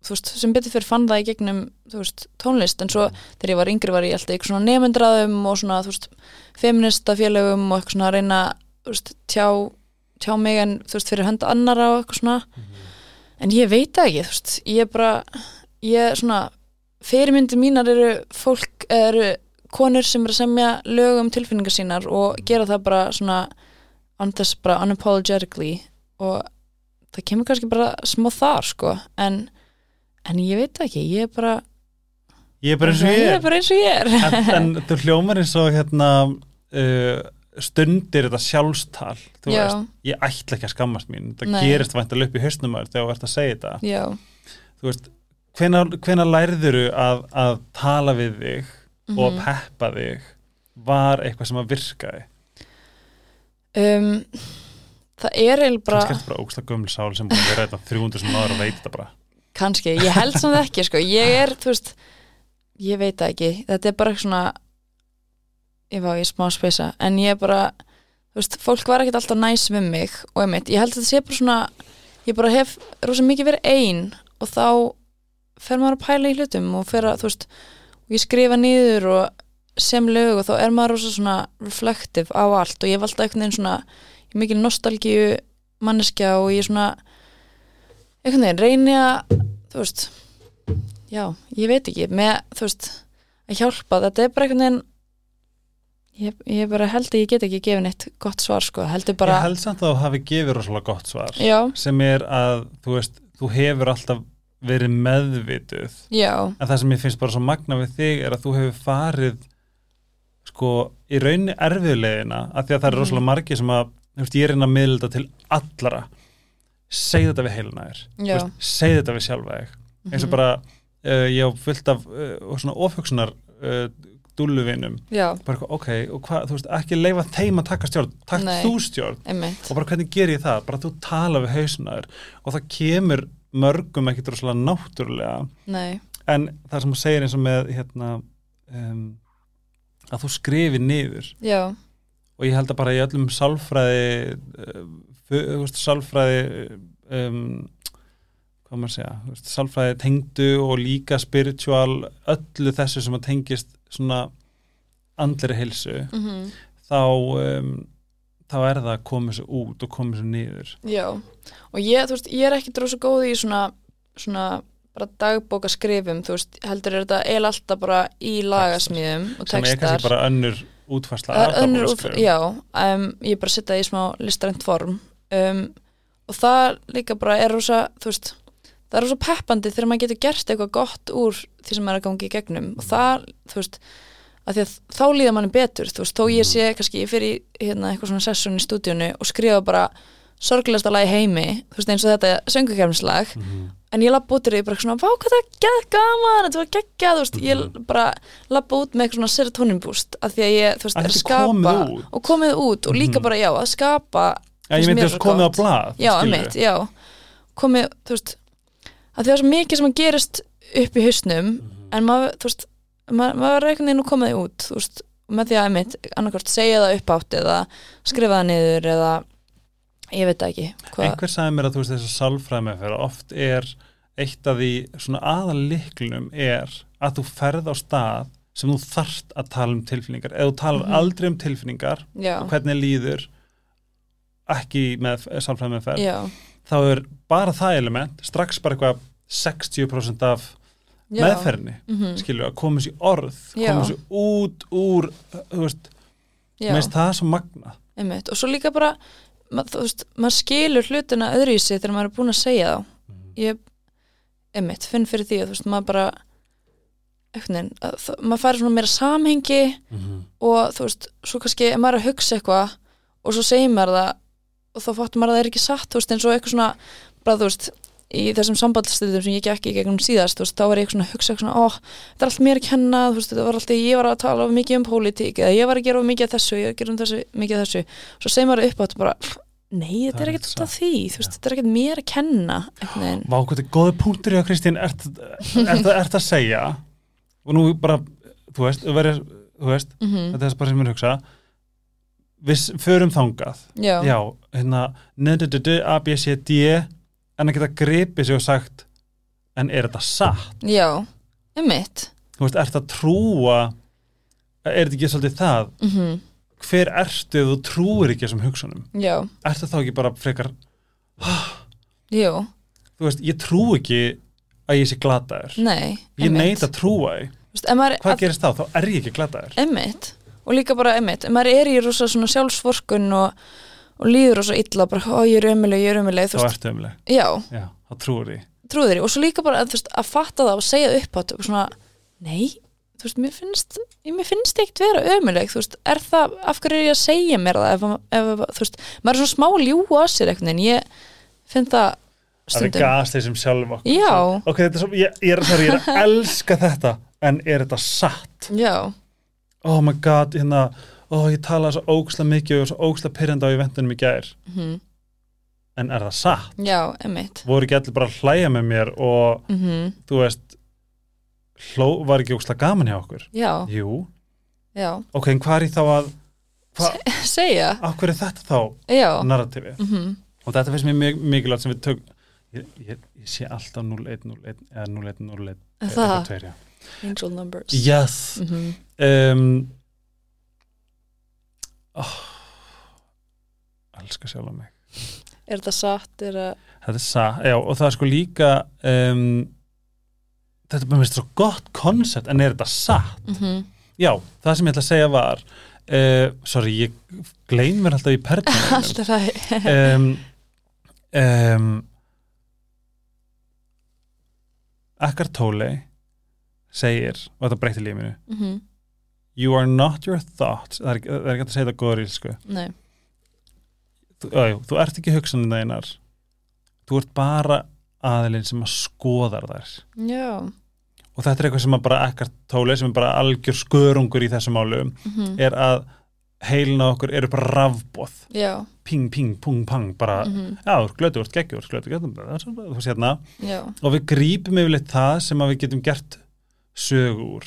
þú veist, sem betur fyrir fann það í gegnum þú veist, tónlist, en svo þegar ég var yngri var ég alltaf eitthvað svona nefndraðum og svona, þú veist, feminista félögum og eitthvað svona að reyna, þú veist, tjá tjá mig en, þú veist, fyrir hönd annara og eitthvað svona en ég veit ekki, þú veist, ég er bara ég er svona fyrirmyndir mínar eru fólk eru konur sem eru að semja lög um tilfinningar sínar og gera það bara svona on þess bara unapologetically og það kemur kannski bara smá þar sko en, en ég veit ekki, ég er bara Ég er bara eins og ég ég er er. eins og ég er. En, en þú hljómar eins og hérna uh, stundir þetta sjálfstal. Þú Já. veist, ég ætla ekki að skammast mín. Það Nei. gerist væntalega upp í hausnum að þér þegar þú ert að segja þetta. Já, þú veist, hvenar lærðuru að, að tala við þig og mhm, peppa þig? Var eitthvað sem að virkaði? Um, það er eiginlega bara kannski er þetta bara ógslag gömul sál sem búin að vera þetta 300 sem náður að veita þetta bara. Kannski, ég held samt ekki sko. ég er, þú veist ég veit það ekki, þetta er bara svona ég var í smá spesa en ég bara, þú veist fólk var ekkert alltaf næs við mig og einmitt, ég held að þetta sé bara svona ég bara hef rosa mikið verið ein og þá fer maður að pæla í hlutum og fer að, þú veist og ég skrifa niður og sem lög og þá er maður rosa svona reflective á allt og ég alltaf einhvern veginn svona ég mikil nostalgíu manneskja og ég svona einhvern veginn reyni að þú veist já, ég veit ekki með, þú veist, að hjálpa. Þetta er bara einhvern veginn ég, ég bara held að ég get ekki gefið neitt gott svar sko, heldur bara ég held samt að þú hafi gefið rosalega gott svar já, sem er að þú veist, þú hefur alltaf verið meðvituð. Já, en það sem ég finnst bara svo magna við þig er að þú hefur farið sko í raunni erfiðlegina að því að það er Mhm. rosalega margi sem að veist, ég er inn að miðla þetta til allara segð þetta við veist, segð þetta við sjálfa þig. Eins og Mhm. bara uh, ég á fullt af uh, svona ofhugsunar uh, dúluvinum bara ok, og hvað, þú veist, ekki leifa þeim að taka stjórn, takk Nei. þú stjórn. Einmitt. Og bara hvernig ger ég það, bara þú tala við hausnaður og það kemur mörgum ekki droslega náttúrulega. Nei, en það sem þú segir eins og með hérna um, að þú skrifi niður. Já, og ég held að bara í öllum sálfræði uh, sálfræði um, hvað maður að segja? Sálfræði tengdu og líka spiritual öllu þessu sem að tengist svona andleri heilsu mhm þá um, þá er það að koma þessu út og koma þessu niður Já, og ég, veist, ég er ekki dróð svo góð í svona, svona bara dagbóka skrifum, þú veist, heldur er þetta eil alltaf bara í lagasmíðum og sem er textar. kannski bara önnur útfærsla önnur, útf- dagbókarskrifum. já, um, ég bara setja það í smá listrænt form um, og það líka bara er rosa, þú veist, það er rosa peppandi þegar maður getur gert eitthvað gott úr því sem maður er að gangi í gegnum. Og það, þú veist, að því að þá líða manni betur, þú veist, þó ég sé kannski ég fyrir hérna eitthvað svona sessun í stúdíunu og skrifa bara sorglegasta lag í heimi, þú veist, eins og þetta söngukefnislag, Mhm. en ég lappa út úr því bara svona, vá hvað það er gaman þetta var geggjað, þú veist, Mhm. ég bara lappa út með eitthvað svona serotonin boost af því að ég, þú veist, Að er að skapa og komið út og líka Mhm. bara, já, að skapa Já, ég myndi að svo komið á já. Komið, þú veist að því það er svo mikið sem að gerist upp í hausnum Mhm. en maður, þú veist maður, maður er einhvern veginn að komið út þú veist, með því að, emitt, annarkvort segja það upp átt eða skrifa það niður eða ég veit ekki hvað, einhver sagði mér að þú veist þessu sálfræðmeðferð oft er eitt af því svona aðaliklunum er að þú ferð á stað sem þú þarft að tala um tilfinningar eða þú talar Mhm. aldrei um tilfinningar já, og hvernig líður ekki með sálfræðmeðferð já, þá er bara það element strax bara eitthvað 60% af já. meðferðinni mhm, skilju að koma sér í orð koma sér út úr þú veist, já. meðist það svo magna Einmitt. og svo líka bara ma þú veist, maður skilur hlutina öðruvísi þegar maður er búin að segja þá. Ég, einmitt, finn fyrir því að þú veist, maður bara eitthvað, að, maður færi svona meira samhengi og þú veist, svo kannski maður er að hugsa eitthvað og svo segir maður það og þá fattur maður að það er ekki satt þú veist, eins og eitthvað svona, bara þú veist í þessum sambandstildum sem ég gekk í gegnum síðast þú veist, þá var ég svona að hugsa eitthvað svona, ó, þetta er allt mér að kenna, þú veist, þetta var alltaf, ég var að tala of mikið um pólitík, eða ég var að gera of mikið af þessu, ég var að gera um þessu, mikið af þessu. Svo segir maður upp á þetta bara, nei, þetta er er ekkert satt. alltaf því, þú veist, þetta er ekkert mér að kenna Vá, hvað er góði punktur í að Kristín ert, að segja og nú bara, þú veist, verður, þú veist mm þetta er bara sem mér hugsa við förum þangað. Já, já, hérna NDDD, A, B, C, D en að geta gripið sig og sagt en er þetta satt? já, einmitt. Þú veist, ert að trúa er þetta ekki svolítið það? Mm hver ertu ef þú trúir ekki þessum hugsunum? já, Ertu þá ekki bara frekar jú, þú veist, ég trú ekki að ég sé glataður. Nei ég einmitt. neit að trúa maður- hvað að- gerist þá? Þá er ég ekki glataður. Emmitt, og líka bara emmitt ef maður er í rosa svona sjálfsvorkun og, og líður rosa illa, bara, ó ég er ömuleg, ég er ömuleg, þá ertu umleg, já, já, þá trúir því. Trúður því. Og svo líka bara, að, þú veist, að fatta það og segja upp átt svona, nei þú veist, mér finnst, ég- mér finnst ekkert vera ömuleg, þú veist, er það af hverju er ég að segja mér það, ef, ef, þú veist maður er svona smá ljúga að sér eitthvað en ég finn það það er stundum. gas þeir sem sjálf okkur Já. ok, þetta er svo, ég, ég, er, sorry, ég er að elska þetta en er þetta satt? já, oh my god, hérna ó, ég talaði svo ógsla mikið og svo ógsla pyrranda á eventunum í gær mhm, en er það satt? já, emitt voru ekki allir bara að hlæja með mér og mhm, þú veist hló, var ekki ógsla gaman hjá okkur já, jú, já ok, en hvað er í þá að hva, segja, af hverju er þetta þá já narratifi mhm, og þetta finnst mér mjög mikilvægt sem við tök ég, ég, ég sé alltaf 0-1-0-1 eða 0-1-0-1 það, tveir, já. angel numbers yes mhm, um, oh, elska sjálf mig. Er þetta satt, er það þetta er satt, já, og það er sko líka um, þetta er bara mér svo gott koncept, en er þetta satt? mhm, Já, það sem ég ætla að segja var uh, sorry, ég gleym mér alltaf í perlunum. Alltaf það Ekkert Tolle segir, og þetta breytir lífinu mhm, You are not your thoughts það er, það er ekki að segja þetta góður ílsku nei, þú, já, jú, þú ert ekki hugsaninn þeinar þú ert bara aðilinn sem að skoðar þær já og þetta er eitthvað sem að bara ekkert tóli sem er bara algjör skörungur í þessum málum mhm, er að heilina okkur eru bara rafbóð já, ping, ping, pung, pang bara, mhm, já, þú ert glötu, ert geggjur, glötu, glötu þú veist hérna, já og við grípum yfirleitt það sem að við getum gert sögu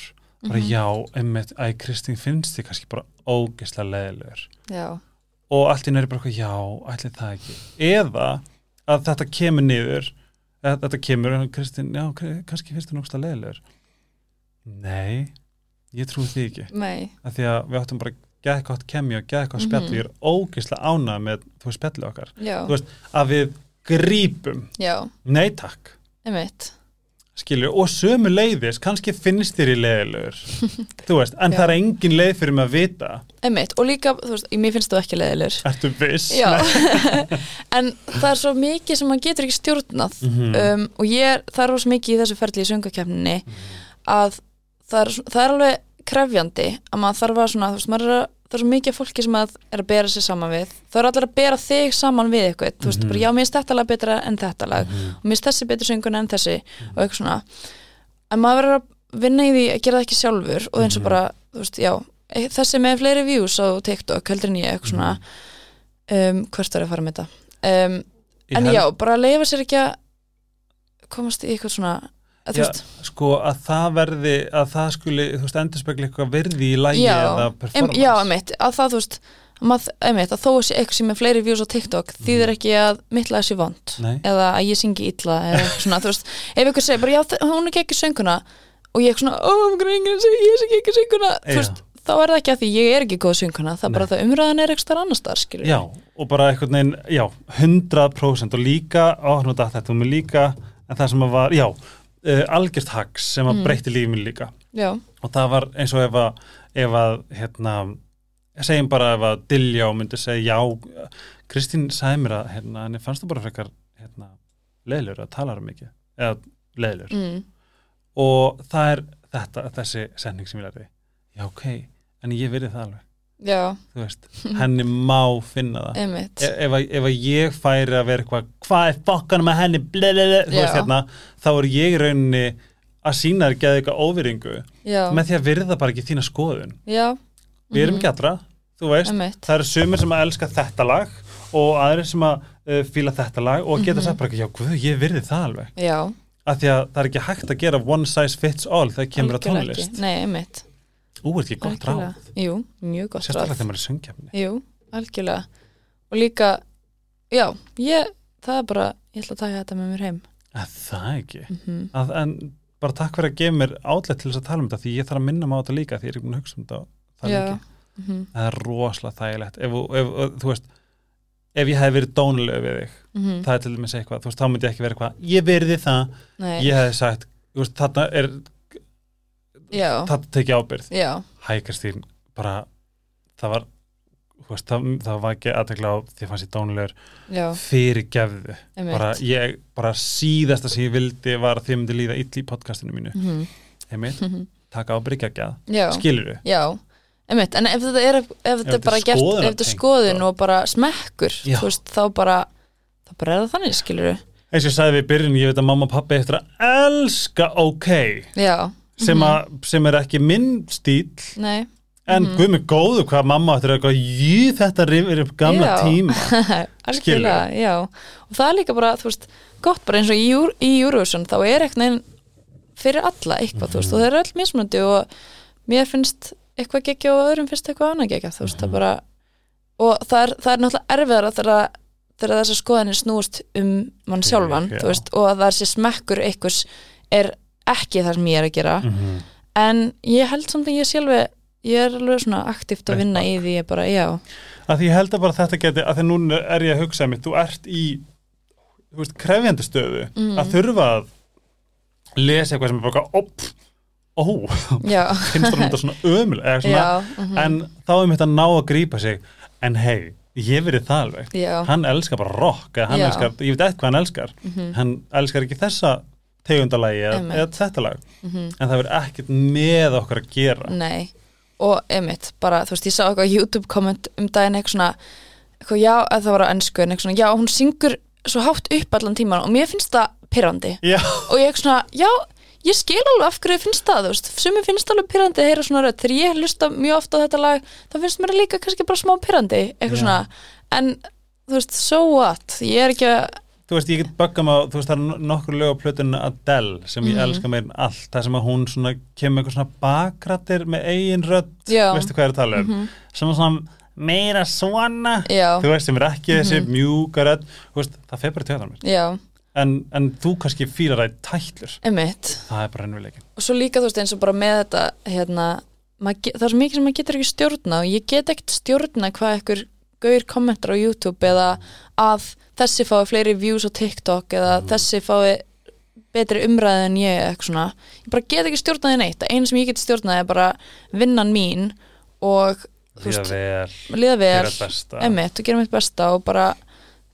bara mhm, já einmitt, æ, Kristín finnst þið kannski bara ógeðslega leðilegur já, og allt í nöri bara eitthvað, já, ætli það ekki. Eða að þetta kemur niður þetta kemur, og Kristín, já, kannski finnst þið nógsta leðilegur nei, ég trúi því ekki. Nei. Af því að við áttum bara geða gott kemja og geða gott spjalli, Mhm. ég er ógeðslega ánað með þú spjalli okkar, já, Þú veist, að við grípum, já, nei takk. Emitt skilju, og sömu leiðis kannski finnst þér í leiðilegur þú veist, en Já. það er engin leið fyrir mig að vita. Emitt, og líka, þú veist, mér finnst þú ekki leðilur ertu viss? já, en það er svo mikið sem maður getur ekki stjórnað. Mhm. um, og ég það er rosa mikið í þessu ferli í söngakefninni að það er, það er alveg krefjandi að maður þarf að svona, þú veist, maður er að það er svo mikið fólki sem að er að bera sig saman við. Það er allir að bera þig saman við eitthvað. Þú veist, Mhm. bara já, mér finnst þetta lag betra en þetta lag. Mhm. og mér finnst þessi betur söngun en þessi og eitthvað svona. En maður verður að vinna í því að gera það ekki sjálfur og eins og Mhm. bara, þú veist, já e- þessi með fleiri views á TikTok heldur en ég eitthvað svona. Um, hvert ég að fara með þetta? Um, en held- já, bara leifa sér ekki að komast í eitthvað svona Já, sko að það verði að það skuli, þú veist, endurspegli eitthvað virði í lægi eða em, performance. já, emitt, að það, þú veist að maður, emitt, að þó sé eitthvað sem er fleiri views á TikTok þýðir ekki að mitt lag sé vond eða að ég syngi illa eða eitthvað svona, þú veist, ef ykkur segir bara, já, hún er ekki sönguna og ég er svona, ó, um ég syngi ekki sönguna? Þú veist, þá er það ekki að því ég er ekki góð sönguna, það er bara það umræðan er eitthvað annars þar, skilur Já, og bara veginn, já, 100% og líka, ó, uh, algjört hags sem að Mm. breytti lífið mér líka. Já, og það var eins og ef að, ef að hérna, segjum bara ef að Diljá myndi segja, já Kristín sagði mér að, hérna, henni fannst þú bara frekar, hérna, leðlur að tala um mikið, eða leðlur mm, og það er þetta, þessi sending sem ég lærði. Já, ok, en ég verið það alveg henni má finna það. E ef, að, ef að ég færi að vera eitthvað hvað er fokkanum að henni? Blelele, þú veist hérna, þá er ég rauninni að sína þér geða eitthvað óviringu já, með því að virða bara ekki þína skoðun. Já. Við erum mhm, ekki allra, þú veist. Það eru sumir sem að elska þetta lag og aðrir sem að uh, fíla þetta lag og geta Mhm. sagt bara ekki, já, guð, ég virði það alveg. Já. Af því að það er ekki hægt að gera one size fits all þegar kemur að algjörlega tónlist. Ekki. nei, ú, er ekki gott ráð, Algjörlega. jú, mjög gott ráð. sérstaklega þegar maður er söngjafni Jú, algjörlega. Og líka, já ég, það er bara, ég ætla að taka þetta með mér heim. Það ekki? Mm að, en bara takk fyrir að gefa mér átlætt til þess að tala um þetta því ég þarf að minna mig á þetta líka því ég er ekki búin að hugsa um þetta það Já. lengi. -hmm. það er rosalega þægilegt. Ef, ef, ef, þú veist ef ég hef verið dónulega við þig Mm það er til dæmis eitthvað, þú veist, þá myndi ég ekki vera eitthvað ég verði það, Nei, ég hef sagt þú veist, þarna er, þarna tekið ábyrð já, hæ Kristín, bara það var, veist, það, það var ekki aðtekla á því að fannst ég dónulegur fyrir gefðu, bara ég bara síðasta sem ég vildi var að þið myndi líða ill í podcastinu mínu, mm heimitt -hmm. taka ábyrð ekki að skilur þið? já. Einmitt, en ef þetta er, ef þetta þetta er bara er gert, ef þetta skoðun og- bara smekkur, þú veist, þá bara þá bara er það þannig, skilur eins og ég sagði við í byrjun, ég veit að mamma og pappi eftir að elska ok. Já, sem, Mhm. að, sem er ekki minn stíl nei, en Mhm. guð mig góðu hvað mamma áttur eitthvað, jú þetta upp gamla Já. tíma. Algjörlega, já. Og það er líka bara, þú veist, gott bara eins og í, í Eurovision, þá er eitthvað neginn fyrir alla eitthvað, þú veist, og það er öll mismunandi og mér finnst eitthvað geggja og öðrum finnst eitthvað annað geggja, þú veist, það bara og það er, það er náttúrulega erfiðara þegar þegar þessar skoðanir snúast um mann sjálfan, veist, og að það sé smekkur einhvers er ekki það sem ég er að gera. Mhm. en ég held samt að ég sjálfi ég er alveg svona aktíft að vinna í því ég bara, já, að því ég held að bara þetta geti að því núna er ég að hugsa mér, þú ert í þú veist, krefjandi stöðu Mm. að þurfa að lesa eitthvað sem er bara opp, ó, finnst það þetta svona ömul eða svona, já, mhm. en þá er mitt að ná að grípa sig. En hei, ég verið það alveg. Já, hann elskar bara rock hann elskar, ég veit eitthvað hann elskar. Mhm, hann elskar ekki þessa tegundalagi eða, eða þetta lag. Mhm. en það verður ekkert með okkur að gera. Nei, og emitt bara, þú veist, ég sá eitthvað YouTube komment um daginn eitthvað svona, eitthvað já, eða það var á ennsku en eitthvað svona, já, hún syngur svo hátt upp allan tíman og mér finnst það pyrrandi já, og ég eitthvað svona, já, ég skil alveg af hverju finnst það, þú veist, sumi finnst alveg pyrrandi að heyra svona rödd, þegar ég hlusta mjög ofta á þetta lag, þá finnst mér líka kannski bara smá pyrrandi, eitthvað Já. svona. En, þú veist, so what? Ég er ekki að, þú veist, ég get böggað maður þú veist, það er nokkur lög á plötunni Adele sem ég Mhm. elska meir en allt. Það sem að hún svona kemur eitthvað svona bakrættir með eigin Já. veistu hvað er að tala um? Mhm, sem er svona meira svona já. þú veist, sem er ekki þessi Mhm. mjúka rödd. Þú veist, það fer bara það mér. En, en þú kannski fílar það í emitt það er bara ennveruleikin og svo líka þú veist eins og bara með þetta hérna, maður ge- það er svo mikið sem maður getur ekki stjórna og ég get ekkert stjórna hvað ekkur gauðir kommentar á YouTube eða að þessi fái fleiri views á TikTok eða þessi fái betri umræði en ég eitthvað svona. Ég bara get ekki stjórnaði neitt. Einu sem ég get stjórnaði er bara vinnan mín og veist, vel, gera vel. emitt og gera mitt besta og bara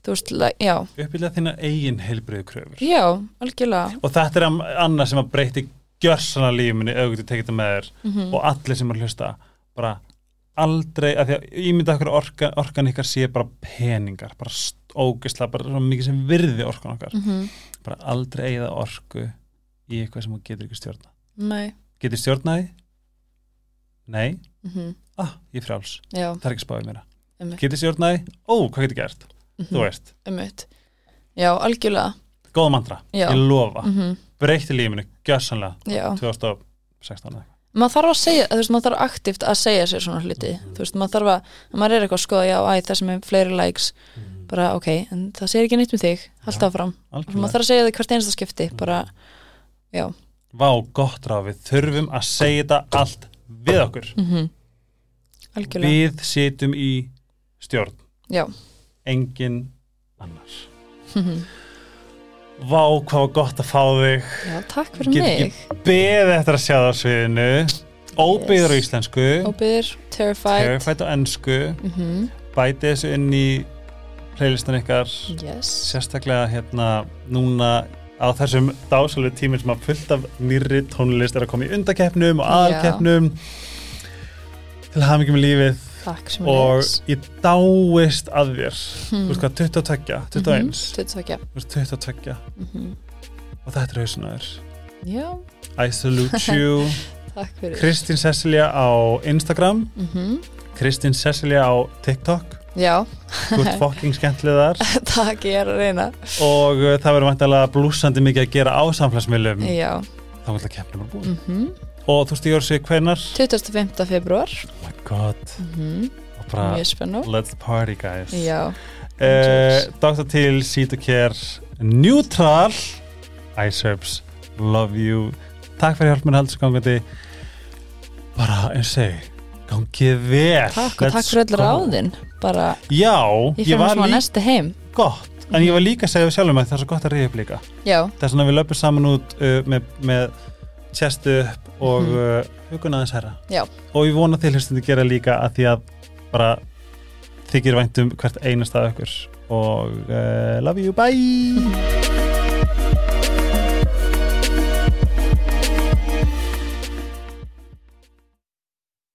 uppbylja þína eigin heilbriðu kröfur já, algjörlega. Og þetta er annað sem að breyti gjörsana lífminni ef þú getur tekið þetta með þér mm og allir sem er að hlusta bara aldrei, af því að ég myndi okkur orka, orkan ykkar sé bara peningar bara ógisla, bara svo mikið sem virði orkan okkar, -hmm. bara aldrei eigða orku í eitthvað sem þú getur ekki stjórna nei getur stjórnaði? Nei, mm ah, ég frjáls já, það er ekki spáðið mér getur stjórnaði? Ó, hvað getur gert? Mhm. Þú veist, Einmitt. Já, algjörlega góða mantra, Já. ég lofa mm breytti lífinu, gjössanlega Já, 2016 eða eitthvað. Maður þarf að segja, þú veist, maður þarf aktivt að segja sér svona hluti, þú veist, maður þarf að maður er eitthvað að skoða, já, æ, það sem er fleiri likes bara, ok, en það segir ekki neitt um þig haldt Já. áfram, maður þarf að segja í hvert einasta skipti, bara, já. Vá, gott ráð, við þurfum að segja þetta allt við okkur. Mm algjörlega, Við sitjum í stjórn. Já. Engin annars Mhm. Vá, hvað var gott að fá þig. Já, takk fyrir Get mig. ekki beðið eftir að sjá það á sviðinu. Óbyður á íslensku. Óbyður, Terrified. Terrified á ennsku mm Bæti þessu inn í playlistan ykkar. Yes, Sérstaklega hérna núna á þessum dásalega tíminn sem að fullt af nýrri tónlist er að koma í undakeppnum og aðalkeppnum. Til hafa mikið með lífið takk sem og ég dáist að þér. Hmm. þú veist hvað, 22, 21 22 þú veist 22 mm og þetta er hausnaður já, I salute you. Kristín Cecilia á Instagram. Mm Kristín Cecilia á TikTok. Já, þú ert fokking skemmtilegar takk, ég er að reyna. Og uh, það verður vantilega blúsandi mikið að gera á samfélagsmiðlum. Já, þá vil það keppnum að búin mm og þú stýr sig hvenar 25. februar oh my god. Mm og bara mjög spennu let's party guys. Já, uh, Dr. Til, Cetocare Neutral iSerbs, love you. Takk fyrir hjálp mér heldur bara eins og gangið vel. Takk og takk fyrir öll go. ráðin. Bara, já, ég fyrir líka næsti heim. Gott. En ég var líka að segja við sjálfum að það er svo gott að reyða upp líka. Já, það er svona að við löpum saman út uh, með, með chest upp og. Mhm. uh, hugun aðeins herra Já. og ég vona til hlustundi gera líka að því að bara þykir væntum hvert einasta ykkur og uh, love you, bye